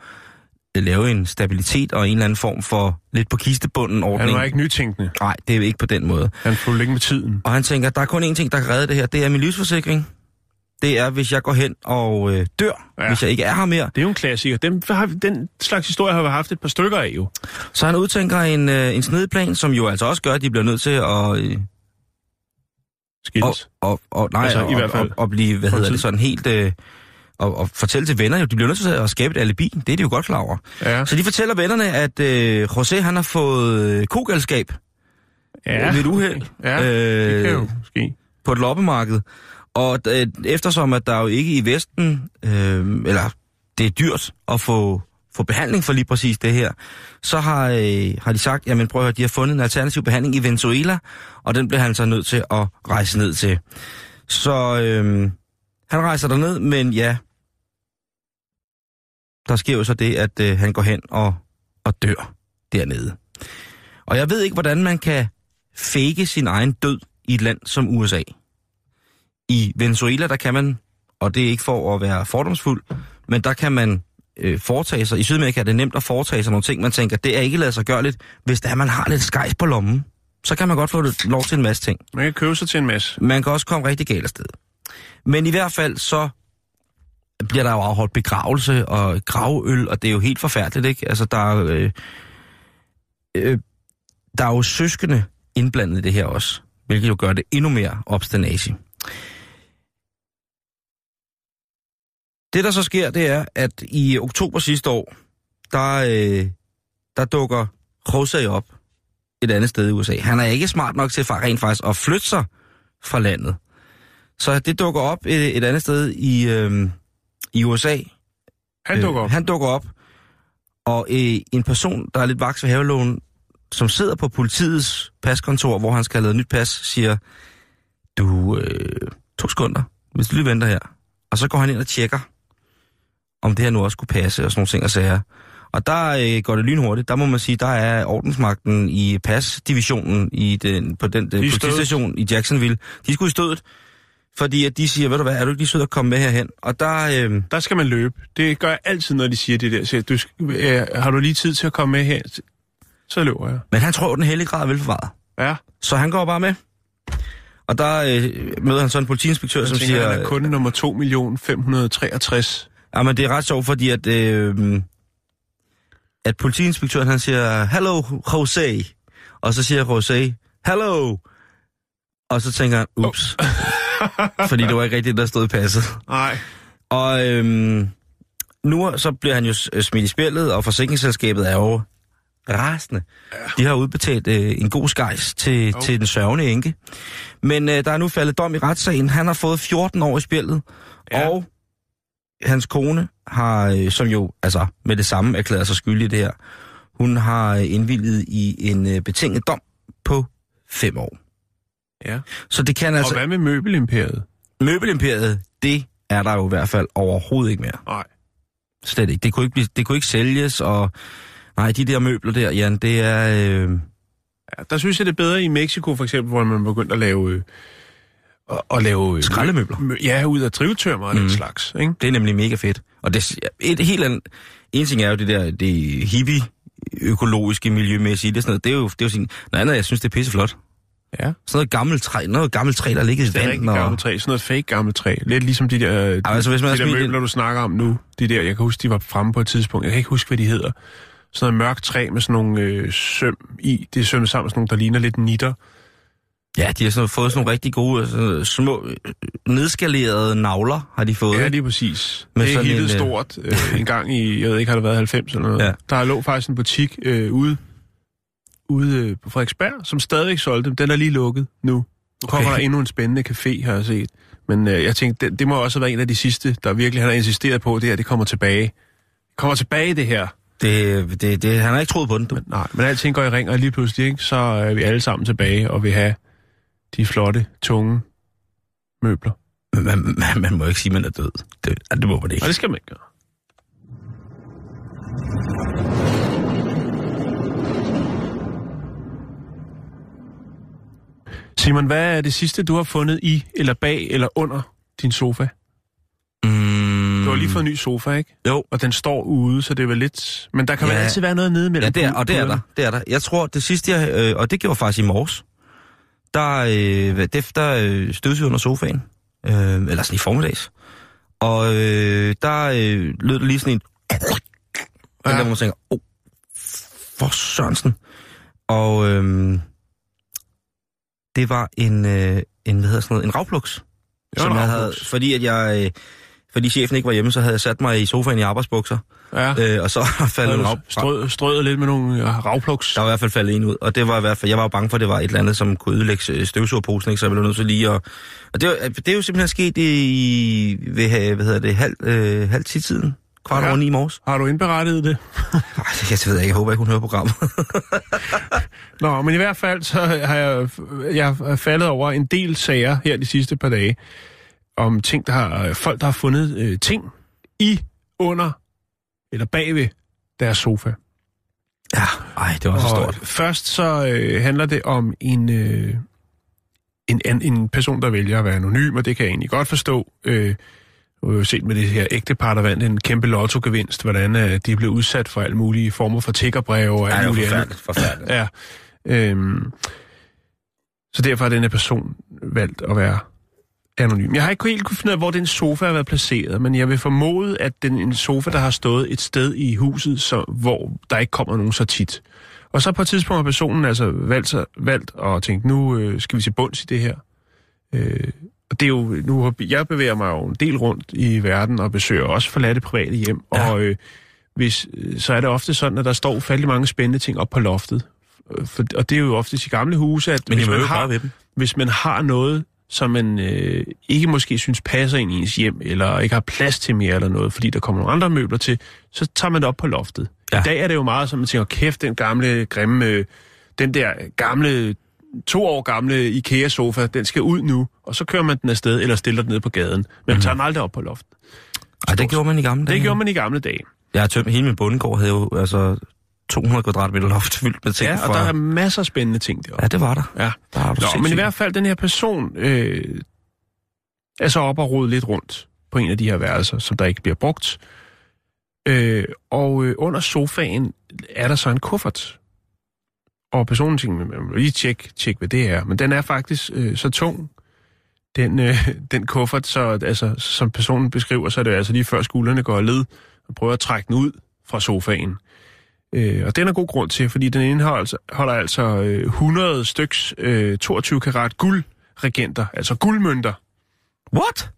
B: lave en stabilitet og en eller anden form for lidt på kistebunden ordning.
A: Han var ikke nytænkende.
B: Nej, det er jo ikke på den måde.
A: Han fulgte ikke med tiden.
B: Og han tænker, der er kun én ting, der kan redde det her. Det er min livsforsikring. Det er, hvis jeg går hen og øh, dør, ja. Hvis jeg ikke er her mere.
A: Det er jo en klassiker. Den, har den slags historie har vi haft et par stykker af jo.
B: Så han udtænker en, øh, en snedplan, som jo altså også gør, at de bliver nødt til at... Øh,
A: Skilles.
B: og, og, nej,
A: Altså,
B: altså,
A: i
B: og,
A: hvert fald
B: og, og blive, hvad hedder
A: tid.
B: det, sådan helt... Øh, og, og fortælle til venner, jo, de bliver nødt til at skabe et alibi. Det er de jo godt klar over.
A: Ja.
B: Så de fortæller vennerne, at øh, José han har fået øh, kogalskab
A: ja.
B: ved et uheld
A: Ja, det kan jo ske.
B: på et loppemarked. Og øh, eftersom at der jo ikke i Vesten, øh, eller det er dyrt at få, få behandling for lige præcis det her, så har, øh, har de sagt, jamen prøv at høre, de har fundet en alternativ behandling i Venezuela, og den bliver han så nødt til at rejse ned til. Så øh, han rejser derned, men ja, der sker jo så det, at øh, han går hen og, og dør dernede. Og jeg ved ikke, hvordan man kan fake sin egen død i et land som USA. I Venezuela, der kan man, og det er ikke for at være fordomsfuld, men der kan man øh, foretage sig, i Sydamerika er det nemt at foretage sig nogle ting, man tænker, det er ikke ladet sig gøre lidt, hvis der man har lidt skejs på lommen, så kan man godt få lidt lov til en masse ting.
A: Man kan købe sig til en masse.
B: Man kan også komme rigtig galt afsted. Men i hvert fald så bliver der jo afholdt begravelse og gravøl, og det er jo helt forfærdeligt, ikke? Altså, der er, øh, øh, der er jo søskende indblandet i det her også, hvilket jo gør det endnu mere obstinasi. Det, der så sker, det er, at i oktober sidste år, der, øh, der dukker Jose op et andet sted i USA. Han er ikke smart nok til rent faktisk at flytte sig fra landet. Så det dukker op et, et andet sted i, øh, i USA.
A: Han dukker op.
B: Øh, han dukker op, og øh, en person, der er lidt vaks ved havelån, som sidder på politiets paskontor, hvor han skal have lavet nyt pas, siger, du, øh, to sekunder, hvis du lige venter her. Og så går han ind og tjekker, om det her nu også skulle passe, og sådan nogle ting og sager. Og der øh, går det lynhurtigt. Der må man sige, der er ordensmagten i PAS-divisionen i den, på den, den
A: i
B: politistation i Jacksonville. De skulle i stødet, fordi at de siger, ved du hvad, er du ikke lige sød at komme med herhen? Og der... Øh,
A: Der skal man løbe. Det gør jeg altid, når de siger det der. Så du, øh, har du lige tid til at komme med her? Så løber jeg.
B: men han tror, den hellige grad er velforvaret.
A: Ja,
B: Så han går bare med. Og der øh, møder han så en politiinspektør,
A: jeg
B: som
A: tænker,
B: siger...
A: han er kunde nummer 2.563.
B: Ja, men det er ret sjovt, fordi at, øh, at politiinspektøren han siger, Hello, Jose. Og så siger Jose, Hello. Og så tænker han, ups. fordi det var ikke rigtigt, der stod passet.
A: Nej.
B: Og øhm, nu så bliver han jo øh, smidt i spillet, og forsikringsselskabet er jo rasende. De har udbetalt øh, en god skejs til,
A: Jo.
B: til den sørgende enke. Men øh, der er nu faldet dom i retssagen. Han har fået 14 år i spillet,
A: Ja.
B: ja. og hans kone har, øh, som jo altså med det samme erklæret sig skyldig i det her, hun har øh, indvilget i en øh, betinget dom på 5 år.
A: Ja.
B: Så det kan
A: Altså...
B: altså...
A: Og hvad med møbelimperiet?
B: Møbelimperiet, det er der jo i hvert fald overhovedet ikke mere.
A: Nej.
B: Slet ikke. Det kunne ikke, blive, det kunne ikke sælges, og nej, de der møbler der, Jan, det er... Øh,
A: Ja, der synes jeg, det er bedre i Mexico for eksempel, hvor man begyndte at lave... Øh, at, at lave... Øh,
B: Skraldemøbler.
A: mø- Ja, ud af drivtørmer og mm. den slags. Ikke?
B: det er nemlig mega fedt. Og det, et helt andet... En ting er jo det der, det hippie økologiske, miljømæssige, det er sådan noget, det er jo, det er jo sådan, noget andet, jeg synes, det er pisseflot.
A: Ja.
B: Sådan noget gammelt træ, noget gammelt træ, der ligger i
A: Det er
B: vandet. Og,
A: gammelt træ. Sådan noget fake gammelt træ. Lidt ligesom de der, de,
B: altså, hvis man
A: de der møbler,
B: en-
A: du snakker om nu. De der, jeg kan huske, de var fremme på et tidspunkt. Jeg kan ikke huske, hvad de hedder. Sådan noget mørkt træ med sådan nogle øh, søm i. Det er sømmet sammen med sådan nogle, der ligner lidt nitter.
B: Ja, de har sådan, fået sådan nogle rigtig gode, sådan, små, øh, nedskalerede navler, har de fået.
A: Ja, lige præcis.
B: Med
A: det er
B: en, øh,
A: stort øh, en gang i, jeg ved ikke, har det været 90 eller noget.
B: Ja.
A: Der lå faktisk en butik øh, ude, ude øh, på Frederiksberg, som stadigvæk solgte dem. Den er lige lukket nu. Nu kommer
B: Okay.
A: der endnu en spændende café, har jeg set. Men øh, jeg tænkte, det, det må også have været en af de sidste, der virkelig han har insisteret på, det her, det kommer tilbage. Det kommer tilbage, det her.
B: Det, det, det, han har ikke troet på den, du.
A: Men, nej, men alting går i ring, og lige pludselig, ikke, så er vi alle sammen tilbage og vil have de flotte, tunge møbler.
B: Man, man, man må ikke sige, at man er død. Det, ja, det må man ikke.
A: Og det skal man ikke gøre. Simon, hvad er det sidste, du har fundet i, eller bag, eller under din sofa?
B: Mm,
A: Du har lige fået en ny sofa, ikke?
B: Jo.
A: Og den står ude, så det er vel lidt... Men der kan ja. vel altid være noget nede mellem
B: Ja, det er, og det er der. Det er der. Jeg tror, det sidste, jeg, øh, og det gjorde faktisk i morges, der, øh, der øh, støvsede under sofaen, øh, eller sådan i formiddags, og øh, der øh, lød det lige sådan en,
A: Ja.
B: der, hvor man tænker, åh, oh, for Sørensen. Og øh, det var en, øh, en, hvad hedder sådan noget, en ravpluks,
A: var
B: som
A: en
B: jeg havde, fordi at jeg, øh, fordi chefen ikke var hjemme, så havde jeg sat mig i sofaen i arbejdsbukser,
A: Ja.
B: øh, og så (laughs) faldt en rav,
A: Strø, strøget lidt med nogle øh, ravpluks.
B: der var i hvert fald faldet en ud, og det var i hvert fald, jeg var jo bange for, at det var et eller andet, som kunne ødelægge øh, støvsugerposen, ikke? så jeg blev nødt til lige at... Og det, var- det er jo simpelthen sket i, ved, hvad hedder det, halv, øh, halv tid-tiden, kvart
A: Ja.
B: over ni i morges.
A: Har du indberettet (laughs) det?
B: Jeg ved ikke, jeg håber ikke, hun hører programmet. (laughs)
A: Nå, men i hvert fald så har jeg, jeg faldet over en del sager her de sidste par dage, om ting, der har, folk, der har fundet øh, ting i, under eller bagved deres sofa.
B: ja, ej, det var så stort.
A: først så øh, handler det om en, øh, en, en, en person, der vælger at være anonym, og det kan jeg egentlig godt forstå. Øh, du har set med det her ægtepar, der vandt en kæmpe lottogevinst, hvordan øh, de blev udsat for alle mulige former for tiggerbreve og alt muligt andet.
B: forfærdeligt.
A: Ja. Øhm, så derfor har denne person valgt at være anonym. Jeg har ikke helt kunne finde ud af, hvor den sofa har været placeret, men jeg vil formode, at den en sofa, der har stået et sted i huset, så, hvor der ikke kommer nogen så tit. Og så på et tidspunkt har personen altså valgt, valgt og tænkt, nu øh, skal vi se bunds i det her. Øh, og det er jo, nu har, jeg bevæger mig jo en del rundt i verden og besøger også forladte private hjem,
B: Ja.
A: og øh, hvis, øh, så er det ofte sådan, at der står ufattelig mange spændende ting op på loftet. Øh, For, og det er jo ofte i gamle huse, at
B: Men
A: hvis, man har,
B: ved dem.
A: hvis man har noget, som man øh, ikke måske synes passer ind i ens hjem, eller ikke har plads til mere eller noget, fordi der kommer nogle andre møbler til, så tager man det op på loftet. Ja. I dag er det jo meget som, man tænker, kæft, den gamle, grimme, øh, den der gamle, to år gamle IKEA-sofa, den skal ud nu, og så kører man den afsted, eller stiller den ned på gaden. Men man tager den aldrig op på loftet.
B: Ej, det gjorde man i gamle dage.
A: Det gjorde man i gamle dage.
B: Jeg har tømt hele min bundegård, havde jo altså 200 kvadratmeter loft fyldt med ting
A: Ja, og der er masser af spændende ting deroppe.
B: Ja, det var der.
A: Ja.
B: Der du
A: Nå, men i
B: sindssygt.
A: hvert fald, den her person øh, er så op og rode lidt rundt på en af de her værelser, som der ikke bliver brugt. Øh, og øh, under sofaen er der så en kuffert. Og personen tænker, man må lige tjekke, tjek, hvad det er. Men den er faktisk øh, så tung, den, øh, (laughs) den kuffert, så altså, som personen beskriver, så er det altså lige før skuldrene går led, og prøver at trække den ud fra sofaen. Øh, og den er god grund til, fordi den indeholder altså, holder altså øh, 100 styks øh, 22 karat guldregenter, altså guldmønter.
B: What?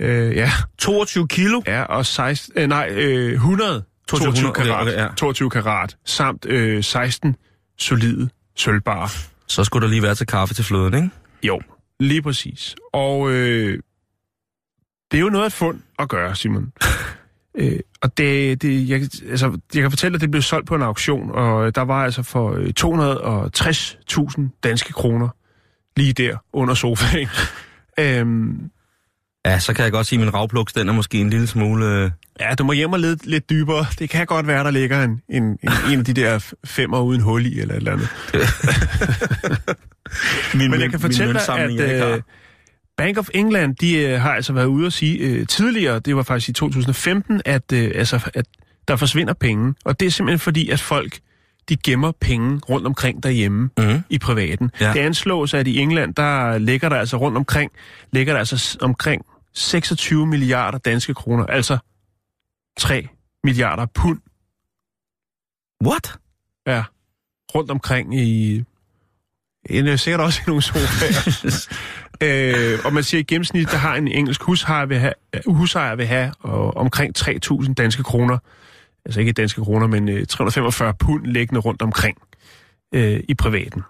A: Øh, ja,
B: 22 kilo?
A: ja, og 16, øh, nej, øh, 100 22
B: 22 okay,
A: karat,
B: okay, ja.
A: 22 karat, samt øh, 16 solide sølvbarer.
B: Så skulle der lige være til kaffe til fløden, ikke?
A: Jo, lige præcis. Og øh, det er jo noget af et fund at gøre, Simon. (laughs) øh, og det, det, jeg, altså, jeg kan fortælle, at det blev solgt på en auktion, og der var altså for øh, 260.000 danske kroner lige der under sofaen. (laughs) øhm,
B: Ja, så kan jeg godt sige, at min ravpluks, den er måske en lille smule... øh,
A: ja, du må hjem og lede lidt dybere. Det kan godt være, der ligger en, en, en, en af de der femmer uden hul i, eller et eller andet. (laughs)
B: Min,
A: Men jeg kan fortælle dig,
B: møntsamling, jeg
A: Bank of England, de øh, har altså været ude at sige øh, tidligere, det var faktisk i 2015, at, øh, altså, at der forsvinder penge. Og det er simpelthen fordi, at folk de gemmer penge rundt omkring derhjemme
B: Mhm.
A: i privaten.
B: Ja.
A: Det anslås, at i England, der ligger der altså rundt omkring, ligger der altså omkring 26 milliarder danske kroner, altså 3 milliarder pund
B: What?
A: Ja, rundt omkring i... Er sikkert også i nogle sofaer. (laughs) øh, og man siger, at i gennemsnit, der har en engelsk hushajer vil have, hushajer vil have og omkring 3.000 danske kroner. Altså ikke danske kroner, men øh, 345 pund liggende rundt omkring øh, i privaten.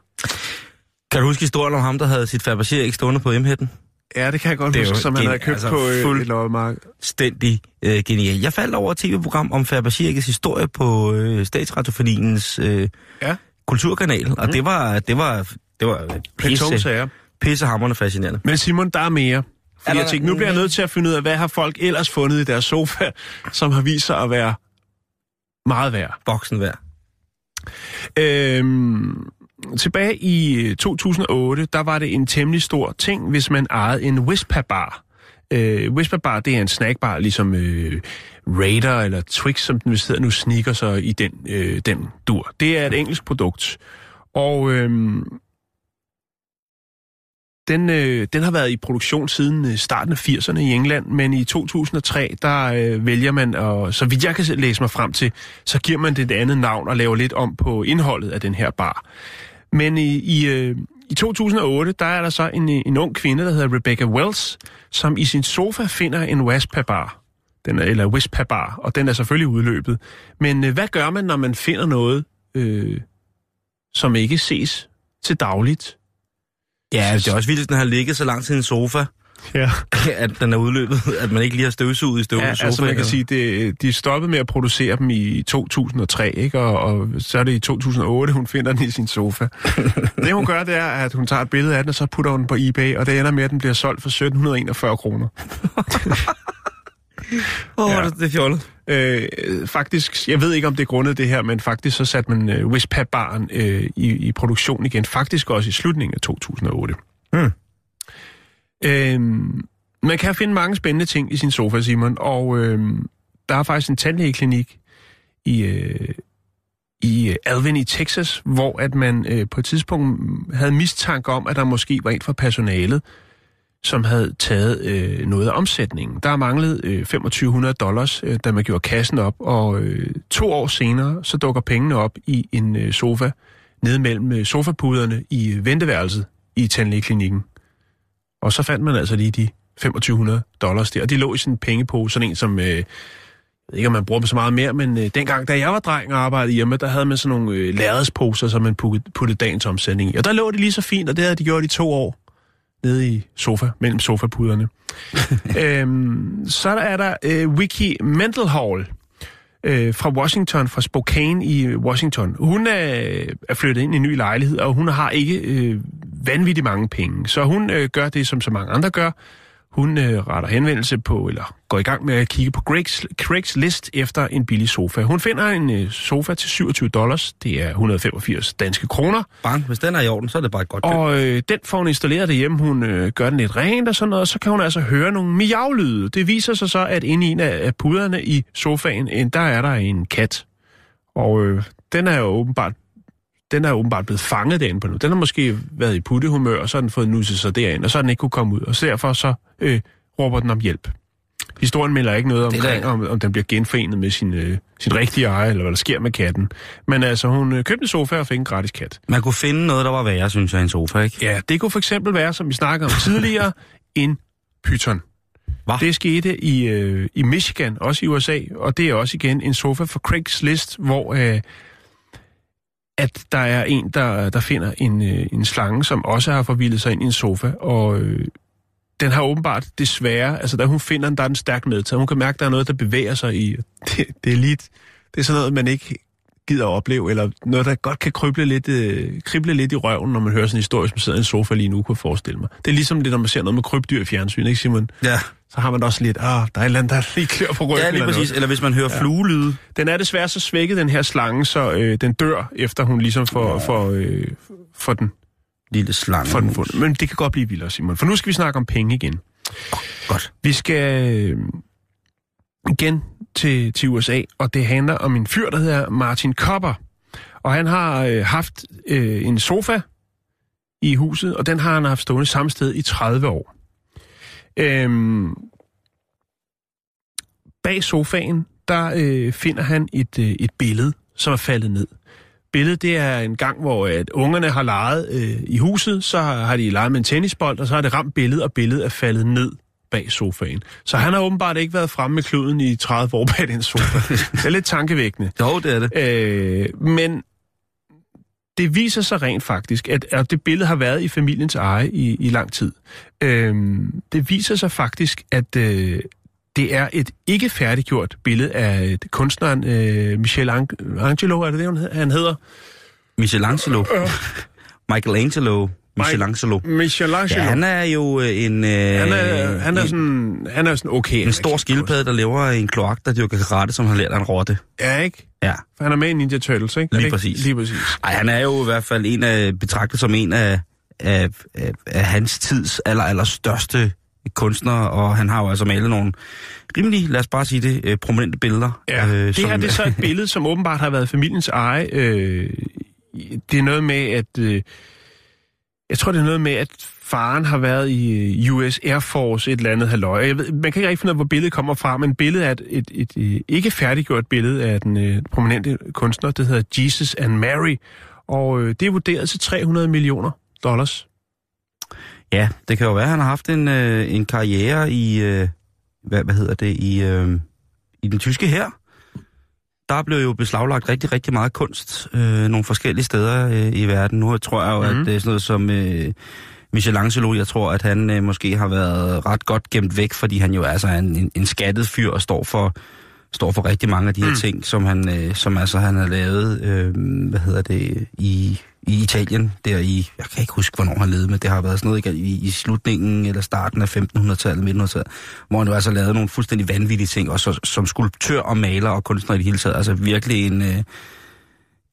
B: Kan du huske historien om ham, der havde sit Fabergé ikke stående på M-hætten?
A: Ja, det kan jeg godt
B: Det
A: huske, som han havde købt
B: altså
A: på øh,
B: fuld-
A: et loppemarked.
B: Stændig øh, genial. Jeg faldt over et tv-program om Fabergé historie på øh, Statsradioforeningens øh,
A: Ja.
B: kulturkanal, og det var, det var, det var pisse, pissehammerende fascinerende.
A: Men Simon, der er mere. Fordi
B: Er
A: jeg tænkte, nu bliver jeg nødt til at finde ud af, hvad har folk ellers fundet i deres sofa, som har vist sig at være meget værd.
B: Boksen værd.
A: Øhm, tilbage i øh, 2008, der var det en temmelig stor ting, hvis man ejede en Whisper-bar. Øh, Whisper-bar, det er en snackbar, ligesom øh, Raider eller Twix, som den vist hedder nu, sneaker så i den, øh, den dur. Det er et engelsk produkt. Og øhm, den, øh, den har været i produktion siden øh, starten af 80'erne i England, men i 2003, der øh, vælger man, og så vidt jeg kan læse mig frem til, så giver man det et andet navn og laver lidt om på indholdet af den her bar. Men i, i, øh, i 2008, der er der så en, øh, en ung kvinde, der hedder Rebecca Wells, som i sin sofa finder en Waspa-bar. Den er, eller Wispa-bar, og den er selvfølgelig udløbet. Men øh, hvad gør man, når man finder noget, øh, som ikke ses til dagligt?
B: Ja, det er også vildt, at den har ligget så lang tid i en sofa,
A: Ja. (laughs)
B: at den er udløbet, at man ikke lige har støvsuget i støv
A: Ja,
B: sofa.
A: altså man kan sige, det, de stoppede med at producere dem i 2003, ikke? Og, og så er det i 2008, hun finder den i sin sofa. (laughs) det hun gør, det er, at hun tager et billede af den, og så putter hun den på eBay, og det ender med, at den bliver solgt for 1741 kroner. (laughs)
B: Åh,
A: Ja.
B: ja. det, det er fjollet.
A: Øh, faktisk, jeg ved ikke, om det er grundet det her, men faktisk så satte man øh, Whisper-baren øh, i, i produktion igen, faktisk også i slutningen af 2008.
B: Hmm.
A: Øh, man kan finde mange spændende ting i sin sofa, Simon, og øh, der er faktisk en tandlægeklinik i, øh, i øh, Alvin i Texas, hvor at man øh, på et tidspunkt havde mistanke om, at der måske var en fra personalet, som havde taget øh, noget af omsætningen. Der manglede øh, 2500 dollars, øh, da man gjorde kassen op, og øh, to år senere, så dukker pengene op i en øh, sofa nede mellem øh, sofapuderne i øh, venteværelset i tandlægeklinikken. Og så fandt man altså lige de 2500 dollars der, og de lå i sådan en pengepose, sådan en som... Øh, jeg ved ikke, om man bruger dem så meget mere, men øh, dengang, da jeg var dreng og arbejdede hjemme, der havde man sådan nogle øh, lærredsposer, som man puttede, puttede dagens omsætning i. Og der lå de lige så fint, og det havde de gjort i to år nede i sofa, mellem sofapuderne. (laughs) øhm, så er der øh, Wiki Mendelhall øh, fra Washington, fra Spokane i Washington. Hun er, er flyttet ind i en ny lejlighed, og hun har ikke øh, vanvittigt mange penge. Så hun øh, gør det, som så mange andre gør. Hun øh, retter henvendelse på, eller går i gang med at kigge på Craigs, Craigs list efter en billig sofa. Hun finder en øh, sofa til 27 dollars, det er 185 danske kroner,
B: Bang, hvis den er i orden, så er det bare et godt køb.
A: og øh, den får hun installeret derhjemme. Hun øh, gør den lidt rent og sådan noget, og så kan hun altså høre nogle miavlyde. Det viser sig så, at inde i en af, puderne i sofaen, en, der er der en kat. Og øh, den er jo åbenbart den er åbenbart blevet fanget derinde på nu. Den har måske været i puttehumør, og så har den fået nusset sig derind, og så har den ikke kunne komme ud. Og så derfor så øh, råber den om hjælp. Historien melder ikke noget omkring, om, om den bliver genforenet med sin, øh, sin rigtige ejer, eller hvad der sker med katten. Men altså, hun øh, købte en sofa og fik en gratis kat.
B: Man kunne finde noget, der var værre, synes jeg, en sofa, ikke?
A: Ja, det kunne for eksempel være, som vi snakkede om tidligere, (laughs) en python.
B: Hva?
A: Det skete i, øh, i Michigan, også i USA, og det er også igen en sofa for Craigslist, hvor øh, at der er en, der, der finder en, øh, en slange, som også har forvildet sig ind i en sofa, og øh, den har åbenbart desværre, altså da hun finder den, der er den stærkt medtaget. Hun kan mærke, at der er noget, der bevæger sig i. (laughs) Det, det er lidt, det er sådan noget, man ikke gider at opleve, eller noget, der godt kan krible lidt, øh, krible lidt i røven, når man hører sådan en historie, som sidder i en sofa lige nu, kunne jeg forestille mig. Det er ligesom det, når man ser noget med krybdyr i fjernsyn, ikke Simon?
B: Ja,
A: så har man da også lidt, ah, der er et eller andet, der lige klør på ryggen.
B: ja lige
A: eller
B: præcis.
A: noget.
B: Eller hvis man hører ja. fluelyde.
A: Den er desværre så svækket, den her slange, så øh, den dør, efter hun ligesom får, får, øh, får, den,
B: Lille slange.
A: får den fundet. Men det kan godt blive vildere, Simon. For nu skal vi snakke om penge igen.
B: Godt.
A: Vi skal øh, igen til, til USA, og det handler om en fyr, der hedder Martin Kopper. Og han har øh, haft øh, en sofa i huset, og den har han haft stående samme sted i 30 år. Øhm, bag sofaen, der øh, finder han et, øh, et billede, som er faldet ned. Billedet, det er en gang, hvor at ungerne har leget øh, i huset, så har, har de leget med en tennisbold, og så har det ramt billedet, og billedet er faldet ned bag sofaen. Så han har åbenbart ikke været fremme med kluden i 30 år bag den sofa. (laughs) Det er lidt tankevækkende.
B: Jo, det er det.
A: Øh, men det viser sig rent faktisk, at, at det billede har været i familiens eje i, i lang tid. Øh, det viser sig faktisk, at øh, det er et ikke færdiggjort billede af et kunstneren øh, Michelangelo, er det det, han hedder?
B: Michelangelo. (laughs) Michelangelo. Michelangelo.
A: Michelangelo.
B: Ja, han er jo øh, en... Øh,
A: han er, han er
B: en,
A: sådan, han er sådan okay.
B: en stor skildpadde, der lever i en kloak, der dyrker karate, som har lært af en rotte.
A: Ja, ikke?
B: Ja.
A: For han er med i Ninja Turtles, ikke?
B: Lige
A: ikke?
B: præcis.
A: Lige præcis.
B: Ej, han er jo i hvert fald en af, betragtet som en af, af, af, af hans tids aller, aller største kunstnere, og han har jo altså malet nogle rimelig, lad os bare sige det, øh, prominente billeder.
A: Ja, øh, det
B: som-
A: her det er så et (laughs) billede, som åbenbart har været familiens eje. Øh, det er noget med, at... Øh, jeg tror, det er noget med, at faren har været i øh, US Air Force, et eller andet halløj. Jeg ved, man kan ikke rigtig finde ud af, hvor billedet kommer fra, men billedet er et, et, et, et ikke færdiggjort billede af den øh, prominente kunstner, det hedder Jesus and Mary, og øh, det er vurderet til 300 millioner dollars.
B: Ja, det kan jo være, at han har haft en, øh, en karriere i, øh, hvad, hvad hedder det, i, øh, i den tyske her. Der blev jo beslaglagt rigtig, rigtig meget kunst øh, nogle forskellige steder øh, i verden. Nu tror jeg jo, mm.
A: Mhm.
B: at det er sådan noget som øh, Michelangelo, jeg tror, at han øh, måske har været ret godt gemt væk, fordi han jo altså er en, en, en skattet fyr og står for, står for rigtig mange af de her
A: Mm.
B: ting, som han, øh, som altså han har lavet, øh, hvad hedder det, i, i Italien, der i, jeg kan ikke huske, hvornår han levede, men det har været sådan noget i, i slutningen eller starten af 1500-tallet, 1900-tallet, hvor han jo altså lavede nogle fuldstændig vanvittige ting, og så, som skulptør og maler og kunstner i det hele taget, altså virkelig en, øh,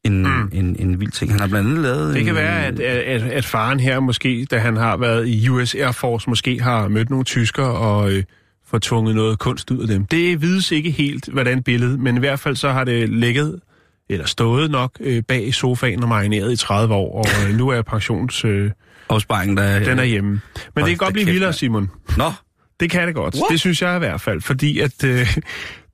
B: en,
A: Mm.
B: en, en vild ting. Han har blandt andet lavet...
A: Det
B: en,
A: kan være, at, at, at faren her måske, da han har været i US Air Force, måske har mødt nogle tyskere og øh, fået tvunget noget kunst ud af dem. Det vides ikke helt, hvordan billedet, men i hvert fald så har det ligget, eller stået nok, øh, bag sofaen og marineret i 30 år, og øh, nu er pensions... Øh,
B: Opsparingen, der...
A: den er hjemme. Men det kan godt blive
B: kæft,
A: vildere. Simon.
B: Nå,
A: Det kan det godt.
B: What?
A: Det synes jeg i hvert fald, fordi at øh,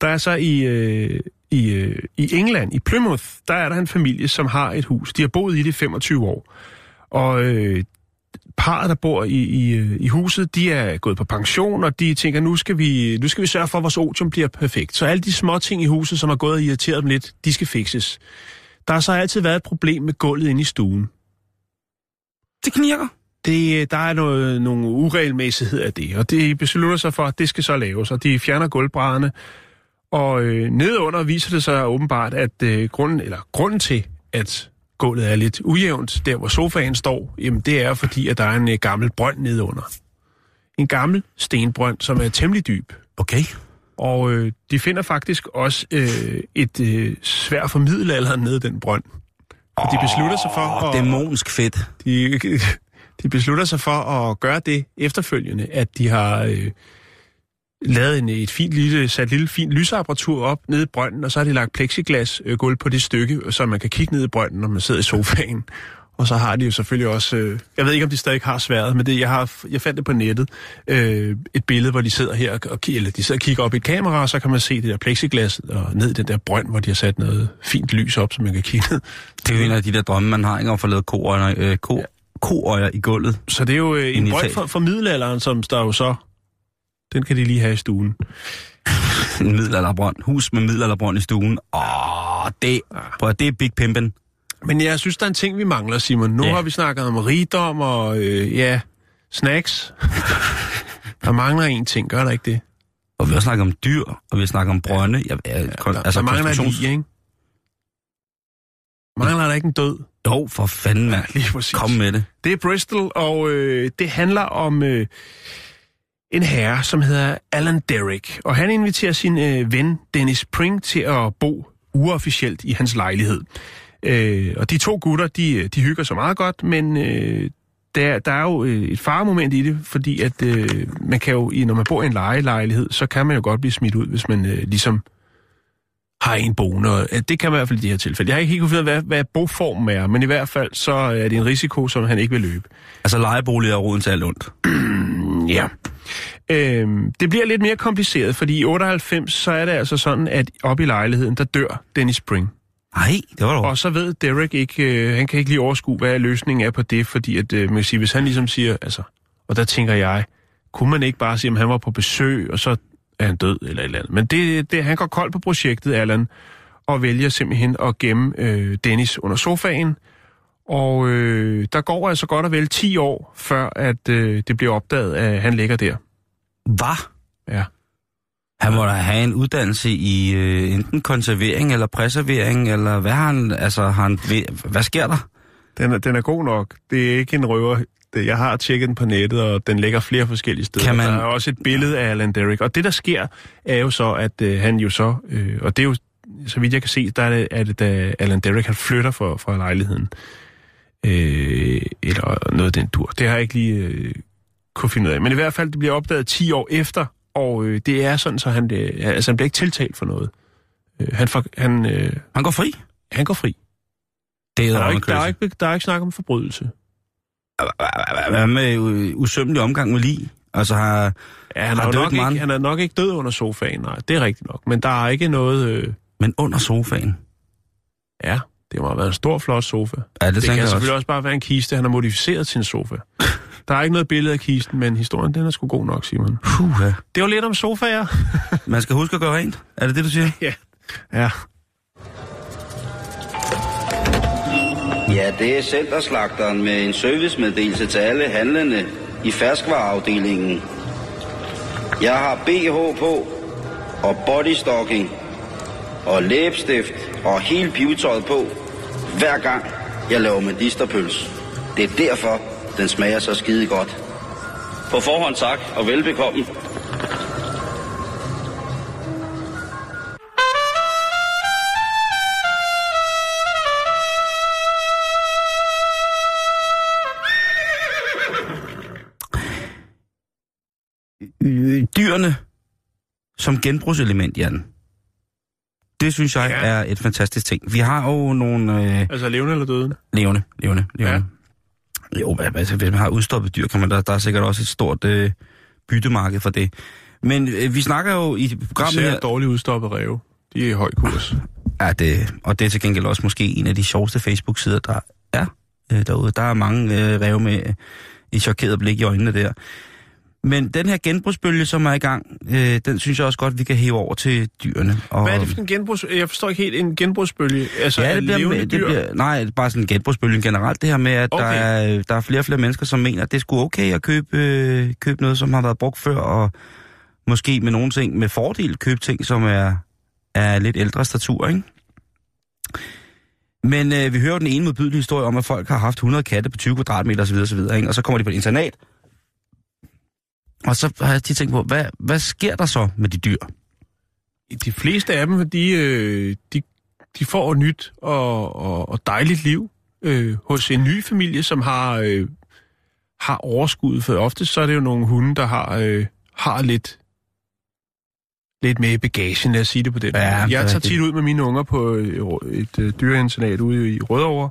A: der er så i, øh, i, øh, i England, i Plymouth, der er der en familie, som har et hus. De har boet i det i 25 år. Og øh, parret, der bor i, i, øh, i huset, de er gået på pension, og de tænker, nu skal vi, nu skal vi sørge for, at vores otium bliver perfekt. Så alle de små ting i huset, som har gået og irriteret dem lidt, de skal fikses. Der har så altid været et problem med gulvet inde i stuen.
B: det knirker.
A: Det, øh, der er noget, nogle uregelmæssigheder af det, og de beslutter sig for, at det skal så laves, og de fjerner gulvbrædderne. Og øh, nedunder viser det sig åbenbart, at øh, grunden, eller grunden til, at gulvet er lidt ujævnt, der hvor sofaen står, jamen det er fordi, at der er en øh, gammel brønd nedunder. en gammel stenbrønd, som er temmelig dyb.
B: Okay.
A: Og øh, de finder faktisk også øh, et øh, svær for middelalderen nede i den brønd. Og de beslutter sig for at,
B: dæmonsk fedt.
A: de, (laughs) de beslutter sig for at gøre det efterfølgende, at de har øh, lavet en, et fint lille, sat lille fint lysapparatur op nede i brønden, og så har de lagt plexiglas øh, gulv på det stykke, så man kan kigge ned i brønden, når man sidder i sofaen. Og så har de jo selvfølgelig også, øh, jeg ved ikke om de stadig har sværet, men det, jeg, har, jeg fandt det på nettet, øh, et billede, hvor de sidder her, og, eller de sidder og kigger op i et kamera, og så kan man se det der plexiglas og ned i den der brønd, hvor de har sat noget fint lys op, så man kan kigge ned.
B: Det er jo en af de der drømme, man har, ikke? Om at få lavet koøjer, øh, ko, koøjer i gulvet.
A: Så det er jo øh, en brønd for, for middelalderen, som der jo så, den kan de lige have i stuen.
B: En (laughs) middelalderbrønd. Hus med middelalderbrønd i stuen. Åh, det, prøv, det er Big Pimpin.
A: Men jeg synes, der er en ting, vi mangler, Simon. Nu
B: Ja.
A: har vi snakket om rigdom og, øh, ja, snacks. (laughs) der mangler en ting, gør der ikke det?
B: Og vi har snakket om dyr, og vi har snakket om brønde. Ja, ja, kon,
A: der,
B: altså
A: der mangler
B: konstruktions-
A: lige, ikke? Mangler der ikke en død?
B: Jo, for fanden, mand.
A: Lige præcis.
B: Kom med det.
A: Det er Bristol, og øh, det handler om øh, en herre, som hedder Alan Derrick. Og han inviterer sin øh, ven Dennis Pring til at bo uofficielt i hans lejlighed. Øh, og de to gutter, de, de hygger sig meget godt, men øh, der, der er jo øh, et faremoment i det, fordi at øh, man kan jo, i- når man bor i en lejelejlighed, så kan man jo godt blive smidt ud, hvis man øh, ligesom har en boende. Øh, det kan man i hvert fald i det her tilfælde. Jeg har ikke helt kunne finde ud af, hvad, hvad boformen er, men i hvert fald så er det en risiko, som han ikke vil løbe.
B: Altså, lejeboliger er roden til alt ondt. (clears throat)
A: Ja. Øhm, det bliver lidt mere kompliceret, fordi i 98, så er det altså sådan, at op i lejligheden, der dør Dennis Spring.
B: Nej, det var dog.
A: Og så ved Derek ikke, øh, han kan ikke lige overskue, hvad løsningen er på det, fordi at, øh, man kan sige, hvis han ligesom siger, altså, og der tænker jeg, kunne man ikke bare sige, at han var på besøg, og så er han død eller et eller andet. Men det, det, han går kold på projektet, Allan, og vælger simpelthen at gemme øh, Dennis under sofaen. Og øh, der går altså godt og vel 10 år, før at øh, det bliver opdaget, at han ligger der.
B: Hvad?
A: Ja.
B: Han må da have en uddannelse i øh, enten konservering eller preservering, eller hvad har han, altså, har han, hvad sker der?
A: Den er, den er god nok. Det er ikke en røver. Det- Jeg har tjekket den på nettet, og den ligger flere forskellige steder.
B: Kan man-
A: Der er også et billede af Alan Derrick. Og det, der sker, er jo så, at øh, han jo så... Øh, og det er jo, så vidt jeg kan se, der er det, det da Alan Derrick, han flytter fra, fra lejligheden. Øh, eller noget af den dur. Det har jeg ikke lige øh, kunne finde ud af. Men i hvert fald, det bliver opdaget 10 år efter, og øh, det er sådan, så han, øh, altså, han bliver ikke tiltalt for noget. Øh, han, for, han, øh,
B: Han går fri.
A: han går fri.
B: Det
A: Der er,
B: er
A: ikke, der, er ikke, der er ikke snak om forbrydelse.
B: Hvad med øh, usømmelig omgang med lige? Altså har...
A: Ja, han,
B: Har
A: er, nok ikke, han er nok ikke død under sofaen, nej, det er rigtigt nok. Men der er ikke noget... Øh,
B: Men under sofaen?
A: ja, det må have været en stor, flot sofa.
B: Ja, det,
A: Det, kan
B: jeg
A: selvfølgelig
B: også.
A: også bare være en kiste, han har modificeret sin sofa. Der er ikke noget billede af kisten, men historien, den er sgu god nok, Simon.
B: Puh, ja.
A: Det var lidt om sofaer. (laughs)
B: Man skal huske at gøre rent. Er det det, du siger? (laughs)
A: ja. Ja.
C: Ja, det er centerslagteren med en servicemeddelelse til alle handlende i ferskvareafdelingen. Jeg har BH på, og bodystocking, og læbestift, og hele pivetøjet på, hver gang jeg laver medisterpøls. Det er derfor, den smager så skide godt. På forhånd tak, og velbekomme.
B: Dyrene som genbrugselement, Jan. Det synes jeg
A: Ja.
B: er et fantastisk ting. Vi har jo nogle... Øh,
A: Altså levende eller døde?
B: Levende, levende, levende. Ja. Jo, altså, hvis man har udstoppet dyr, kan man, der, der er sikkert også et stort øh, byttemarked for det. Men øh, vi snakker jo i programmet
A: Især
B: her...
A: dårligt udstoppet ræve. De er i høj kurs.
B: Ja, det, og det er til gengæld også måske en af de sjoveste Facebook-sider, der er øh, derude. Der er mange øh, ræve med øh, et chokeret blik i øjnene der. Men den her genbrugsbølge, som er i gang, øh, den synes jeg også godt, vi kan hæve over til dyrene. Og,
A: Hvad er det for en genbrugs... Jeg forstår ikke helt en genbrugsbølge. Altså,
B: Ja,
A: er
B: det bliver,
A: levende
B: det
A: dyr?
B: bliver, nej, det er bare sådan en genbrugsbølge generelt, det her med, at okay. der, er, der er flere og flere mennesker, som mener, at det sgu okay at købe, øh, købe noget, som har været brugt før, og måske med nogle ting, med fordel købe ting, som er, er lidt ældre statur, ikke? Men øh, vi hører den ene modbydelige historie om, at folk har haft 100 katte på 20 kvadratmeter osv. osv. Ikke? Og så kommer de på et internat, Og så har jeg tit tænkt på, hvad, hvad sker der så med de dyr?
A: De fleste af dem, de, øh, de, de får et nyt og, og, og dejligt liv øh, hos en ny familie, som har, øh, har overskud. For ofte så er det jo nogle hunde, der har, øh, har lidt, lidt med i bagagen, lad os sige det på den
B: Ja,
A: måde. Jeg tager tit ud med mine unger på et, et øh, dyreinternat ude i Rødovre,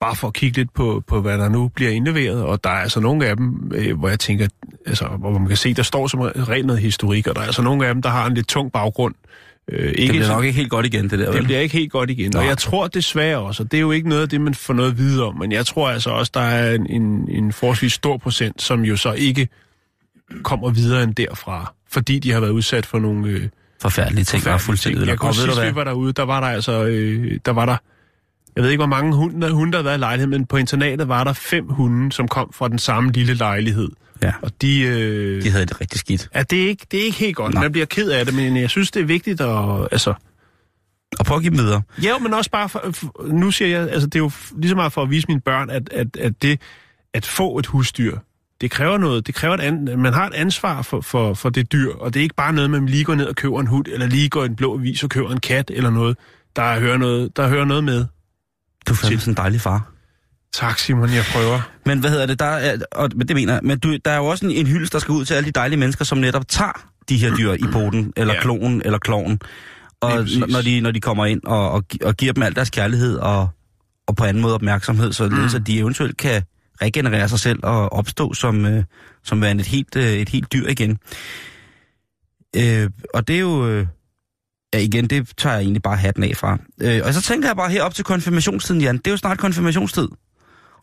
A: bare for at kigge lidt på, på, hvad der nu bliver indleveret, og der er altså nogle af dem, øh, hvor jeg tænker, altså, hvor man kan se, der står som regel noget historik, og der er altså nogle af dem, der har en lidt tung baggrund. Øh,
B: Det
A: ikke
B: bliver
A: så-
B: nok ikke helt godt igen, det der.
A: det bliver ikke helt godt igen. Og
B: Nej.
A: jeg tror desværre også, og det er jo ikke noget af det, man får noget at vide om, men jeg tror altså også, der er en, en, en forholdsvis stor procent, som jo så ikke kommer videre end derfra, fordi de har været udsat for nogle øh,
B: Forfærdelige ting,
A: forfærdelige ting. Jeg kunne
B: Og
A: sidst, vi var derude, der var der altså, øh, der var der, jeg ved ikke, hvor mange hunde, hunde, der har været i lejligheden, men på internatet var der fem hunde, som kom fra den samme lille lejlighed.
B: Ja,
A: Og de... Øh,
B: de havde det rigtig skidt.
A: ja, det er, ikke, det er ikke helt godt.
B: Nej.
A: Man bliver ked af det, men jeg synes, det er vigtigt at... Altså,
B: Og prøv at give dem videre.
A: Ja, men også bare for, nu siger jeg, altså det er jo lige så meget for at vise mine børn, at, at, at det at få et husdyr, det kræver noget. Det kræver et an, man har et ansvar for, for, for det dyr, og det er ikke bare noget, man lige går ned og køber en hund, eller lige går i en blå avis og køber en kat eller noget. Der hører noget, der hører noget med.
B: Du er fandme sådan en dejlig far.
A: Tak, Simon, jeg prøver.
B: Men hvad hedder det, der er, og, det mener jeg, men du, der er jo også en, en hyldest, der skal ud til alle de dejlige mennesker, som netop tager de her dyr i poten, eller
A: Ja.
B: klonen, eller kloven. Og når de, når de kommer ind og, og, og giver dem al deres kærlighed og, og på anden måde opmærksomhed, så, mm. så de eventuelt kan regenerere sig selv og opstå som, øh, som værende et helt, øh, et helt dyr igen. Øh, og det er jo... Øh, ja, igen, det tager jeg egentlig bare hatten af fra. Øh, og så tænker jeg bare her op til konfirmationstiden, Jan. Det er jo snart konfirmationstid.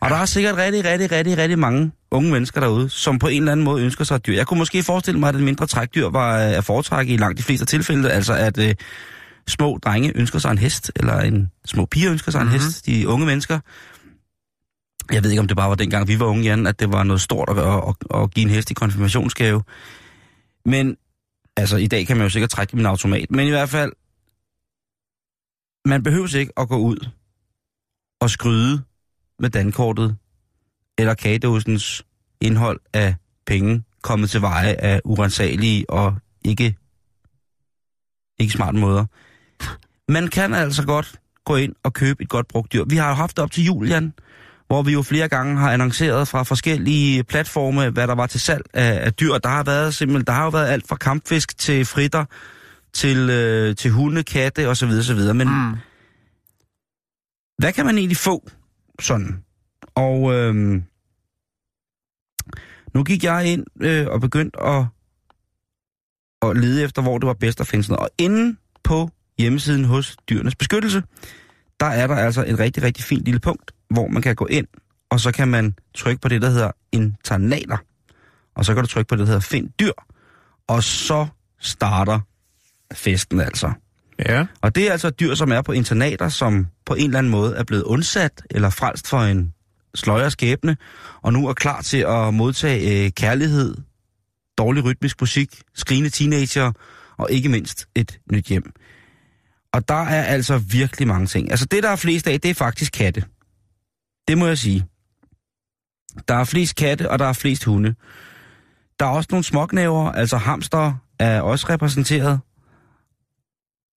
B: Og der er sikkert rigtig, rigtig, rigtig, rigtig mange unge mennesker derude, som på en eller anden måde ønsker sig et dyr. Jeg kunne måske forestille mig, at et mindre trækdyr var øh, at foretrække i langt de fleste tilfælde. Altså at øh, små drenge ønsker sig en hest, eller en små piger ønsker sig mm-hmm. en hest, de unge mennesker. Jeg ved ikke, om det bare var dengang, vi var unge, Jan, at det var noget stort at, at, at, at give en hest i konfirmationsgave. Men altså, i dag kan man jo sikkert trække min automat. Men i hvert fald, man behøver ikke at gå ud og skryde med dankortet eller kagedåsens indhold af penge kommet til veje af urensagelige og ikke, ikke smarte måder. Man kan altså godt gå ind og købe et godt brugt dyr. Vi har jo haft det op til Julian, hvor vi jo flere gange har annonceret fra forskellige platforme, hvad der var til salg af, af dyr. Der har været simpelthen, der har jo været alt fra kampfisk til fritter, til, øh, til hunde, katte osv. osv. Men
A: Mm.
B: hvad kan man egentlig få sådan? Og øhm, nu gik jeg ind øh, og begyndte at, at lede efter, hvor det var bedst at finde sådan noget. Og inde på hjemmesiden hos Dyrenes Beskyttelse, der er der altså et rigtig, rigtig fint lille punkt, hvor man kan gå ind, og så kan man trykke på det, der hedder internater. Og så kan du trykke på det, der hedder find dyr. Og så starter festen altså.
A: Ja.
B: Og det er altså dyr, som er på internater, som på en eller anden måde er blevet undsat eller frelst for en sløjer skæbne, og nu er klar til at modtage øh, kærlighed, dårlig rytmisk musik, skrigende teenager og ikke mindst et nyt hjem. Og der er altså virkelig mange ting. Altså det, der er flest af, det er faktisk katte. Det må jeg sige. Der er flest katte, og der er flest hunde. Der er også nogle småknæver, altså hamster er også repræsenteret.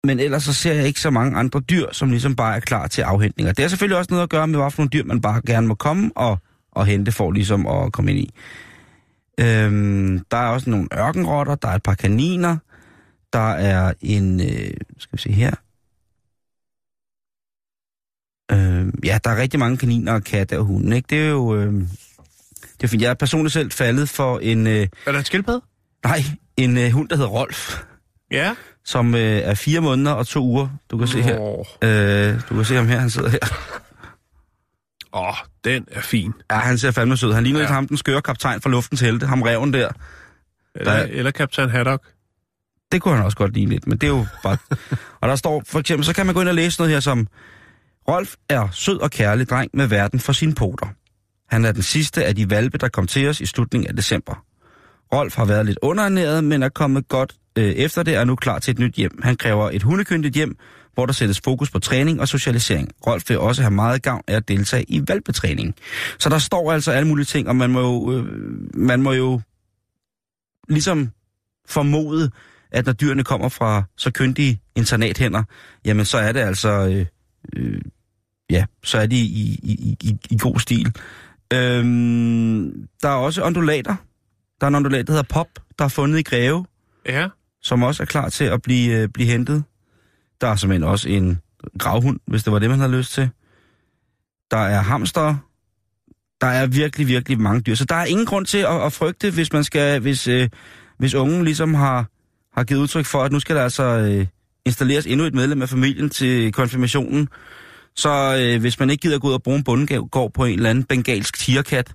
B: Men ellers så ser jeg ikke så mange andre dyr, som ligesom bare er klar til afhentning. Og det har selvfølgelig også noget at gøre med, hvad for nogle dyr man bare gerne må komme og, og hente for ligesom at komme ind i. Øhm, der er også nogle ørkenrotter, der er et par kaniner, der er en, øh, skal vi se her, øh, ja, der er rigtig mange kaniner og katte og hunde, ikke? Det er jo, øh, det er fint. Jeg er personligt selv faldet for en, øh,
A: Er der en skildpadde?
B: nej, en øh, hund, der hedder Rolf,
A: Ja.
B: som øh, er fire måneder og to uger. Du kan se her.
A: Åh,
B: Øh, du kan se ham her, han sidder her.
A: oh, den er fin.
B: Ja, han ser fandme sød. Han ligner. Ja. lidt ham, den skøre kaptajn fra luftens helte. Ham reven der.
A: Eller,
B: Der-
A: eller Kaptajn Haddock.
B: Det kunne han også godt lide lidt, men det er jo bare... (laughs) og der står for eksempel, så kan man gå ind og læse noget her som... Rolf er sød og kærlig dreng med verden for sine poter. Han er den sidste af de valpe, der kom til os i slutningen af december. Rolf har været lidt underernæret, men er kommet godt øh, efter det og er nu klar til et nyt hjem. Han kræver et hundekyndigt hjem, hvor der sættes fokus på træning og socialisering. Rolf vil også have meget gavn af at deltage i valpetræning. Så der står altså alle mulige ting, og man må jo, øh, man må jo ligesom formode, at når dyrene kommer fra så kyndige internathænder, jamen så er det altså, øh, øh, ja, så er de i, i, i, i god stil. Øhm, der er også undulater. Der er en undulat, der hedder Pop, der er fundet i Greve,
A: Ja.
B: som også er klar til at blive, øh, blive hentet. Der er simpelthen også en gravhund, hvis det var det, man havde lyst til. Der er hamster. Der er virkelig, virkelig mange dyr. Så der er ingen grund til at, at frygte, hvis man skal, hvis, øh, hvis ungen ligesom har, har givet udtryk for, at nu skal der altså øh, installeres endnu et medlem af familien til konfirmationen. Så øh, hvis man ikke gider gå ud og bruge en bundegård på en eller anden bengalsk tigerkat,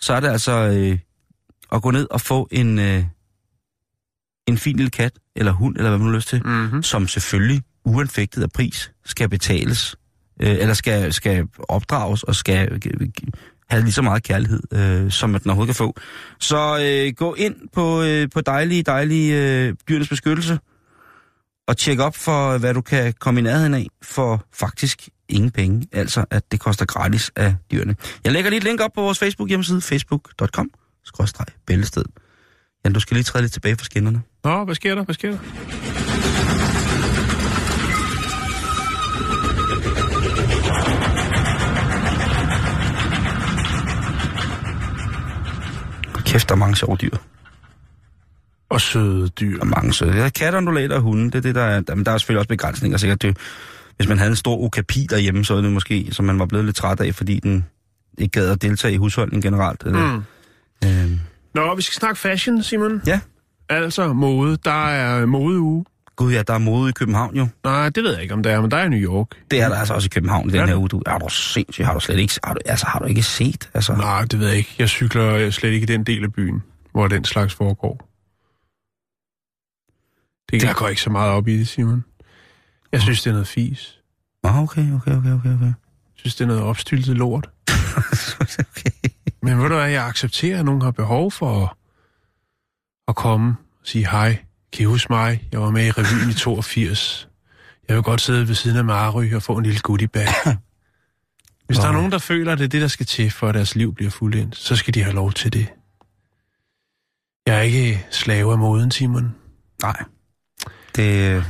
B: så er det altså øh, at gå ned og få en, øh, en fin lille kat, eller hund, eller hvad man har lyst til,
A: Mm-hmm.
B: som selvfølgelig uanfægtet af pris skal betales, øh, eller skal, skal opdrages og skal have lige så meget kærlighed, øh, som man den overhovedet kan få. Så øh, gå ind på, øh, på dejlige, dejlige øh, dyrenes beskyttelse, og tjek op for, hvad du kan komme i nærheden af, for faktisk ingen penge. Altså, at det koster gratis af dyrene. Jeg lægger lige et link op på vores Facebook hjemmeside, facebook.com, skråstreg, bæltested. Jan, du skal lige træde lidt tilbage fra skinnerne.
A: Nå, hvad sker der? Hvad sker der?
B: Kæft, der er mange sjove dyr.
A: Og søde dyr.
B: Er mange søde. Er katter, undulater og hunde. Det er det, der er. Men der er selvfølgelig også begrænsninger. Sikkert det, hvis man havde en stor okapi derhjemme, så er det måske, som man var blevet lidt træt af, fordi den ikke gad at deltage i husholdningen generelt. Eller,
A: Mm.
B: øh,
A: Nå, vi skal snakke fashion, Simon.
B: ja,
A: Altså mode. Der er modeuge.
B: gud ja, der er mode i København jo.
A: Nej, det ved jeg ikke, om der er, men der er i New York.
B: Det er der altså også i København i den
A: Er
B: her
A: det?
B: uge. Du, er du sindssygt? Har du slet ikke, har du, altså, har du ikke set? Altså,
A: Nej, det ved jeg ikke. Jeg cykler slet ikke i den del af byen, hvor den slags foregår. Det, jeg går ikke så meget op i det, Simon. Jeg synes, det er noget fis.
B: Ah, okay, okay, okay, okay, okay.
A: Jeg synes, det er noget opstyltet lort.
B: okay. (laughs)
A: Men ved du hvad, jeg accepterer, at nogen har behov for at, at komme og sige hej. Kan I huske mig? Jeg var med i revyen i 82. Jeg vil godt sidde ved siden af Mary og få en lille goodie bag. (coughs) Hvis der er nogen, der føler, at det er det, der skal til, for at deres liv bliver fuldendt, så skal de have lov til det. Jeg er ikke slave af moden, Simon.
B: Nej. Det,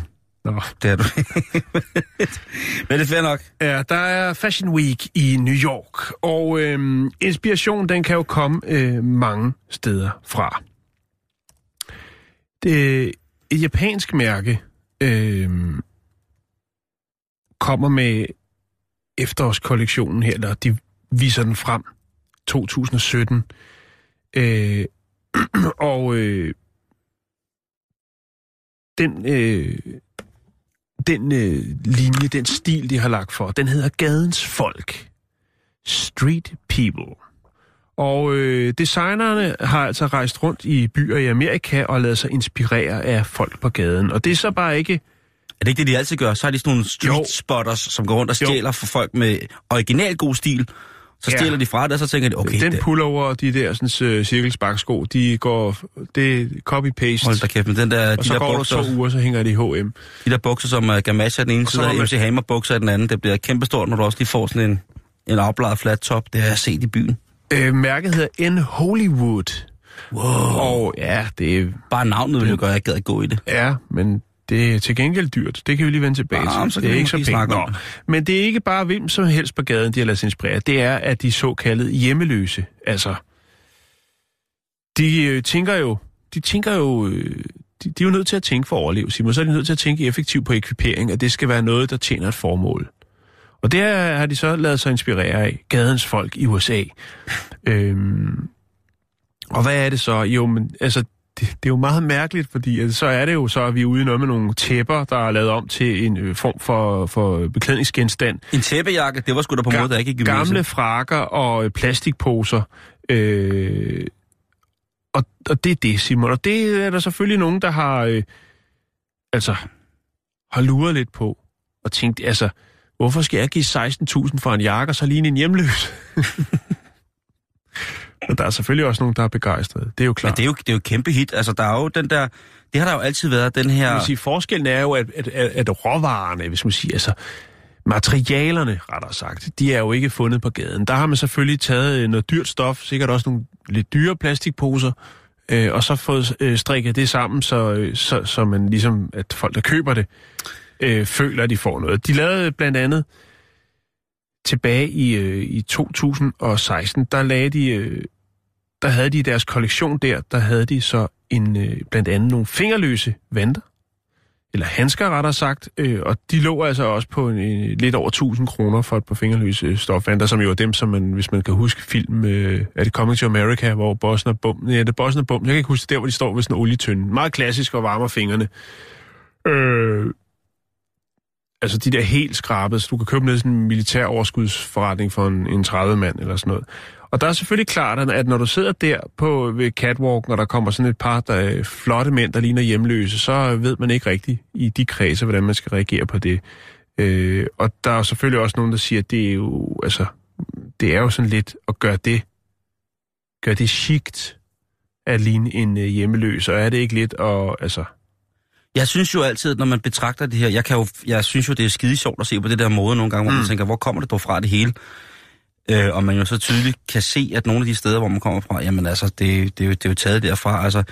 A: Nå.
B: det er du (laughs) Men det er fair nok.
A: Ja, der er Fashion Week i New York, og øhm, inspiration, den kan jo komme øh, mange steder fra. Det, et japansk mærke øh, kommer med efterårskollektionen her, eller de viser den frem 2017. Øh, (clears throat) og øh, den, øh, den øh, linje, den stil, de har lagt for, den hedder Gadens Folk. Street People. Og øh, designerne har altså rejst rundt i byer i Amerika og lavet sig inspirere af folk på gaden. Og det er så bare ikke...
B: Er det ikke det, de altid gør? Så har de sådan nogle street
A: Jo.
B: spotters, som går rundt og
A: Jo.
B: stjæler for folk med original god stil. Så
A: Ja.
B: stjæler de fra det, og så tænker de, okay,
A: den
B: det,
A: pullover og de der sådan, øh, cirkelsparksko, de går... Det er copy-paste.
B: hold da kæft, men den der,
A: og
B: de,
A: så
B: der
A: går der
B: bukser,
A: to uger, så hænger de i H&M.
B: de der bukser, som er gamasha den ene
A: Og
B: side, og
A: man-
B: MC Hammer bukser den anden, det bliver kæmpestort, når du også lige får sådan en, en afbladet flat top. Det har jeg set i byen.
A: Øh, mærket hedder N. Hollywood.
B: Wow.
A: Og ja, det er
B: Bare navnet ville jo gøre, at jeg gad at gå i det.
A: Ja, men det er til gengæld dyrt. Det kan vi lige vende tilbage til.
B: så
A: det er ikke så pænt. Nå. Men det er ikke bare hvem som helst på gaden, de har ladet sig inspirere. Det er, at de såkaldte hjemmeløse, altså, de øh, tænker jo, de tænker jo, øh, de, de er jo nødt til at tænke for at overleve, Simon. Så er de nødt til at tænke effektivt på ekvipering, at det skal være noget, der tjener et formål. Og det har de så lavet sig inspirere af. Gadens folk i USA. øhm, og hvad er det så? Jo, men altså, det, det er jo meget mærkeligt, fordi altså, så er det jo så, at vi er ude noget med nogle tæpper, der er lavet om til en øh, form for, for beklædningsgenstand.
B: En tæppejakke, det var sgu da på en måde, der ikke gymnasiet.
A: Gamle frakker og øh, plastikposer. Øh, og, og det er det, Simon. Og det er der selvfølgelig nogen, der har, øh, altså, har luret lidt på. Og tænkt, altså, hvorfor skal jeg give 16.000 for en jakke, og så lige en hjemløs? (laughs) og der er selvfølgelig også nogen, der er begejstrede. Det er jo klart.
B: Men det er jo, det er jo et kæmpe hit. Altså, der er jo den der... Det har der jo altid været, den her...
A: Vil sige, forskellen er jo, at, at, at, at råvarerne, hvis man siger, altså materialerne, rettere sagt, de er jo ikke fundet på gaden. Der har man selvfølgelig taget øh, noget dyrt stof, sikkert også nogle lidt dyre plastikposer, øh, og så fået øh, strikket det sammen, så, øh, så, så man ligesom, at folk, der køber det, øh, føler, at de får noget. De lavede blandt andet tilbage i, øh, i 2016, der lagde de, øh, der havde de i deres kollektion der, der havde de så en, øh, blandt andet nogle fingerløse vanter, eller handsker rettere sagt, øh, og de lå altså også på en, øh, lidt over 1000 kroner for et par fingerløse øh, stofvanter, som jo er dem, som man, hvis man kan huske film, øh, er det Coming to America, hvor bossen er bum, ja, det er bossen er bum, jeg kan ikke huske der, hvor de står med sådan en olietønde. Meget klassisk og varmer fingrene. Øh, altså de der helt skrabede, så du kan købe ned i sådan en militær overskudsforretning for en, en 30 mand eller sådan noget. Og der er selvfølgelig klart, at når du sidder der på ved catwalken, og der kommer sådan et par der er flotte mænd, der ligner hjemløse, så ved man ikke rigtigt i de kredse, hvordan man skal reagere på det. Øh, og der er selvfølgelig også nogen, der siger, at det er jo, altså, det er jo sådan lidt at gøre det, gøre det chict at ligne en øh, hjemmeløs, og er det ikke lidt at, altså,
B: Jeg synes jo altid, når man betragter det her, jeg, kan jo, jeg synes jo, det er skide sjovt at se på det der måde nogle gange, hvor mm. man tænker, hvor kommer det dog fra det hele? Øh, og man jo så tydeligt kan se, at nogle af de steder, hvor man kommer fra, jamen altså, det, det, er, jo, det er jo taget derfra. Altså,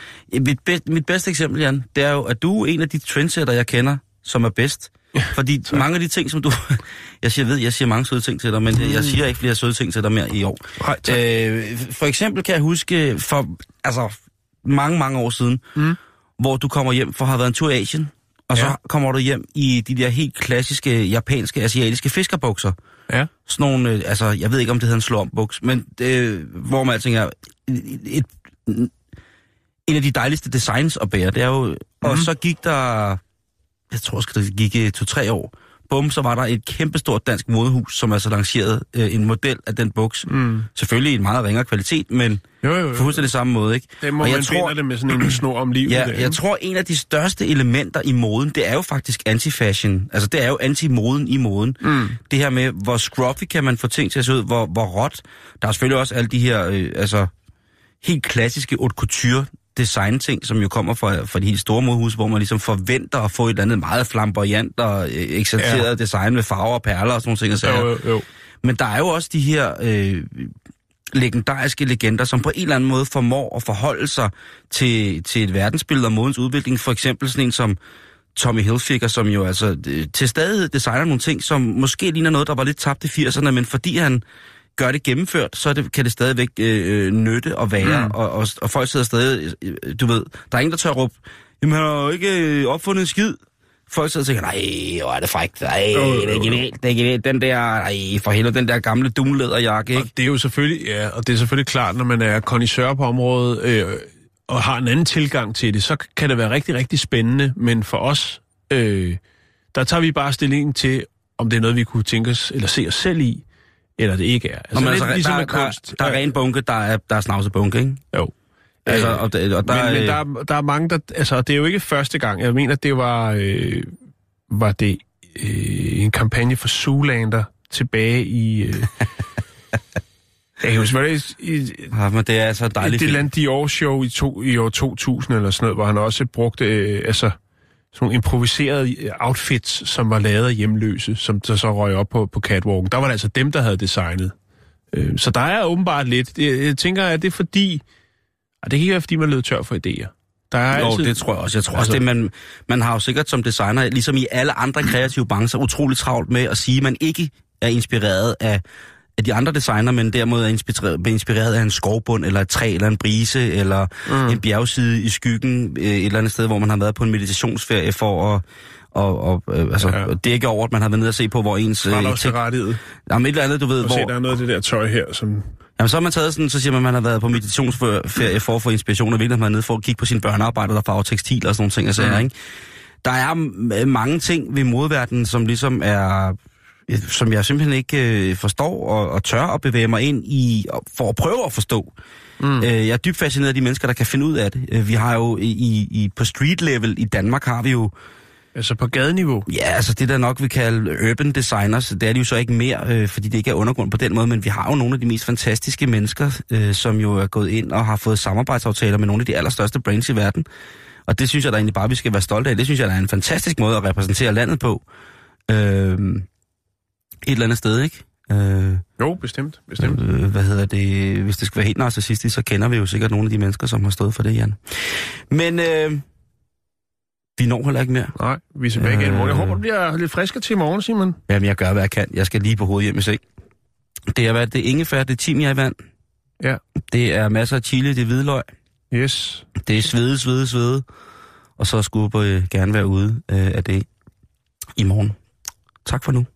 B: mit, be, mit bedste eksempel, Jan, det er jo, at du er en af de trendsetter, jeg kender, som er bedst. Fordi
A: tak.
B: mange af de ting, som du... (laughs) Jeg siger, ved, jeg siger mange søde ting til dig, men jeg, jeg siger ikke flere søde ting til dig mere i år.
A: Nej, tak.
B: Øh, for eksempel kan jeg huske for altså, mange, mange år siden,
A: Mm.
B: hvor du kommer hjem for at have været en tur i Asien, og så
A: Ja.
B: kommer du hjem i de der helt klassiske japanske, asiatiske fiskerbukser.
A: Ja.
B: Sådan nogle, øh, altså, jeg ved ikke, om det hedder en slå-om-buks, men det, hvor man tænker, et, et, en af de dejligste designs at bære, det er jo... Mm. Og så gik der, jeg tror også, det gik øh, to-tre år. Bum, så var der et kæmpestort dansk modehus, som altså lancerede øh, en model af den buks.
A: Mm.
B: Selvfølgelig i en meget ringere kvalitet, men
A: Jo, jo,
B: på
A: jo.
B: fuldstændig samme måde, ikke?
A: Det må
B: og
A: man
B: jeg tror,
A: det med sådan en snor om livet.
B: Ja,
A: der,
B: jeg tror, en af de største elementer i moden, det er jo faktisk anti-fashion. Altså, det er jo anti-moden i moden.
A: Mm.
B: Det her med, hvor scruffy kan man få ting til at se ud, hvor, hvor råt. Der er selvfølgelig også alle de her, øh, altså, helt klassiske haute couture design-ting, som jo kommer fra, fra de helt store modhus, hvor man ligesom forventer at få et eller andet meget flamboyant og øh, eksalteret ja. design med farver og perler og sådan nogle ting.
A: Jo, jo, jo.
B: Men der er jo også de her øh, legendariske legender, som på en eller anden måde formår at forholde sig til, til et verdensbillede og modens udvikling. For eksempel sådan en som Tommy Hilfiger, som jo altså øh, til stadighed designer nogle ting, som måske ligner noget, der var lidt tabt i 80'erne, men fordi han gør det gennemført, så det, kan det stadigvæk øh, øh, nytte og være,
A: Mm.
B: og, og, og folk sidder stadig, øh, du ved, der er ingen, der tør råbe, jamen han har jo ikke øh, opfundet en skid. Folk sidder og tænker, nej, hvor er det frækt, nej, det er genialt, det er genialt, den der, nej, for helvede, den der gamle dumlæderjakke,
A: Og
B: ikke?
A: det er jo selvfølgelig, ja, og det er selvfølgelig klart, når man er kondisør på området øh, og har en anden tilgang til det, så kan det være rigtig, rigtig spændende. Men for os, øh, der tager vi bare stilling til, om det er noget, vi kunne tænke os, eller se os selv i, eller det ikke er.
B: Altså, men altså,
A: ligesom
B: der,
A: med kunst.
B: der, der er ren bunke, der er, der er snavset bunke, ikke?
A: Jo.
B: Altså,
A: Øh,
B: og, der, og der,
A: men, men
B: øh,
A: der, er- der er mange, der... Altså, det er jo ikke første gang. Jeg mener, det var... Øh, var det øh, en kampagne for Zoolander tilbage i... Øh, (laughs) jeg kan det i,
B: ja, men det er altså
A: det
B: dejligt.
A: et eller andet Dior-show i, to, i år 2000 eller sådan noget, hvor han også brugte øh, altså, sådan nogle improviserede øh, outfits, som var lavet af hjemløse, som der så røg op på, på catwalken. Der var det altså dem, der havde designet. Øh, så der er åbenbart lidt. Jeg, jeg tænker, at det er fordi... Og det kan ikke være, fordi man lød tør for idéer. Der er
B: Jo,
A: altid,
B: det tror jeg også. Jeg tror
A: Altså-
B: også, det, man, man har jo sikkert som designer, ligesom i alle andre kreative brancher, utrolig travlt med at sige, at man ikke er inspireret af, af de andre designer, men derimod er inspireret, inspireret af en skovbund, eller et træ, eller en brise, eller mm. en bjergside i skyggen, øh, et eller andet sted, hvor man har været på en meditationsferie for at og, og øh, altså,
A: Ja.
B: ja. dække over, at man har været nede og se på, hvor ens... Øh,
A: Fradrag til
B: tek-
A: rettighed.
B: Jamen et eller andet, du ved,
A: Og se,
B: hvor...
A: der er noget af det der tøj her, som...
B: Jamen, så har man taget sådan, så siger man, at man har været på meditationsferie for at få inspiration, og virkelig man nede for at kigge på sine børnearbejder, der farver tekstil og sådan nogle ting, og sager,
A: Mm.
B: ikke? Der er mange ting ved modverdenen, som ligesom er som jeg simpelthen ikke øh, forstår og, og tør at bevæge mig ind i, for at prøve at forstå. Mm. Øh, jeg er dybt fascineret af de mennesker, der kan finde ud af det. Øh, Vi har jo i, i, på street level i Danmark har vi jo
A: Altså på gadeniveau.
B: Ja, altså det der nok vi kalder urban designers, det er de jo så ikke mere, øh, fordi det ikke er undergrund på den måde, men vi har jo nogle af de mest fantastiske mennesker, øh, som jo er gået ind og har fået samarbejdsaftaler med nogle af de allerstørste brands i verden. Og det synes jeg da egentlig bare, vi skal være stolte af. Det synes jeg da er en fantastisk måde at repræsentere landet på. Øh, et eller andet sted, ikke? Øh,
A: Jo, bestemt. bestemt.
B: øh, hvad hedder det? Hvis det skal være helt narcissistisk, så kender vi jo sikkert nogle af de mennesker, som har stået for det, Jan. Men øh, vi når heller ikke mere.
A: Nej, vi er tilbage igen i morgen. Jeg
B: Øh.
A: håber, du bliver lidt friskere til i morgen, Simon.
B: Jamen, jeg gør, hvad jeg kan. Jeg skal lige på hovedet hjem i seng. Det er, hvad, det ingefær, det er timian i vand.
A: Ja.
B: Det er masser af chili, det er hvidløg.
A: Yes.
B: Det er svede, svede, svede. Og så skulle jeg gerne være ude øh, af det i morgen. Tak for nu.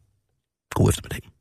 B: God eftermiddag.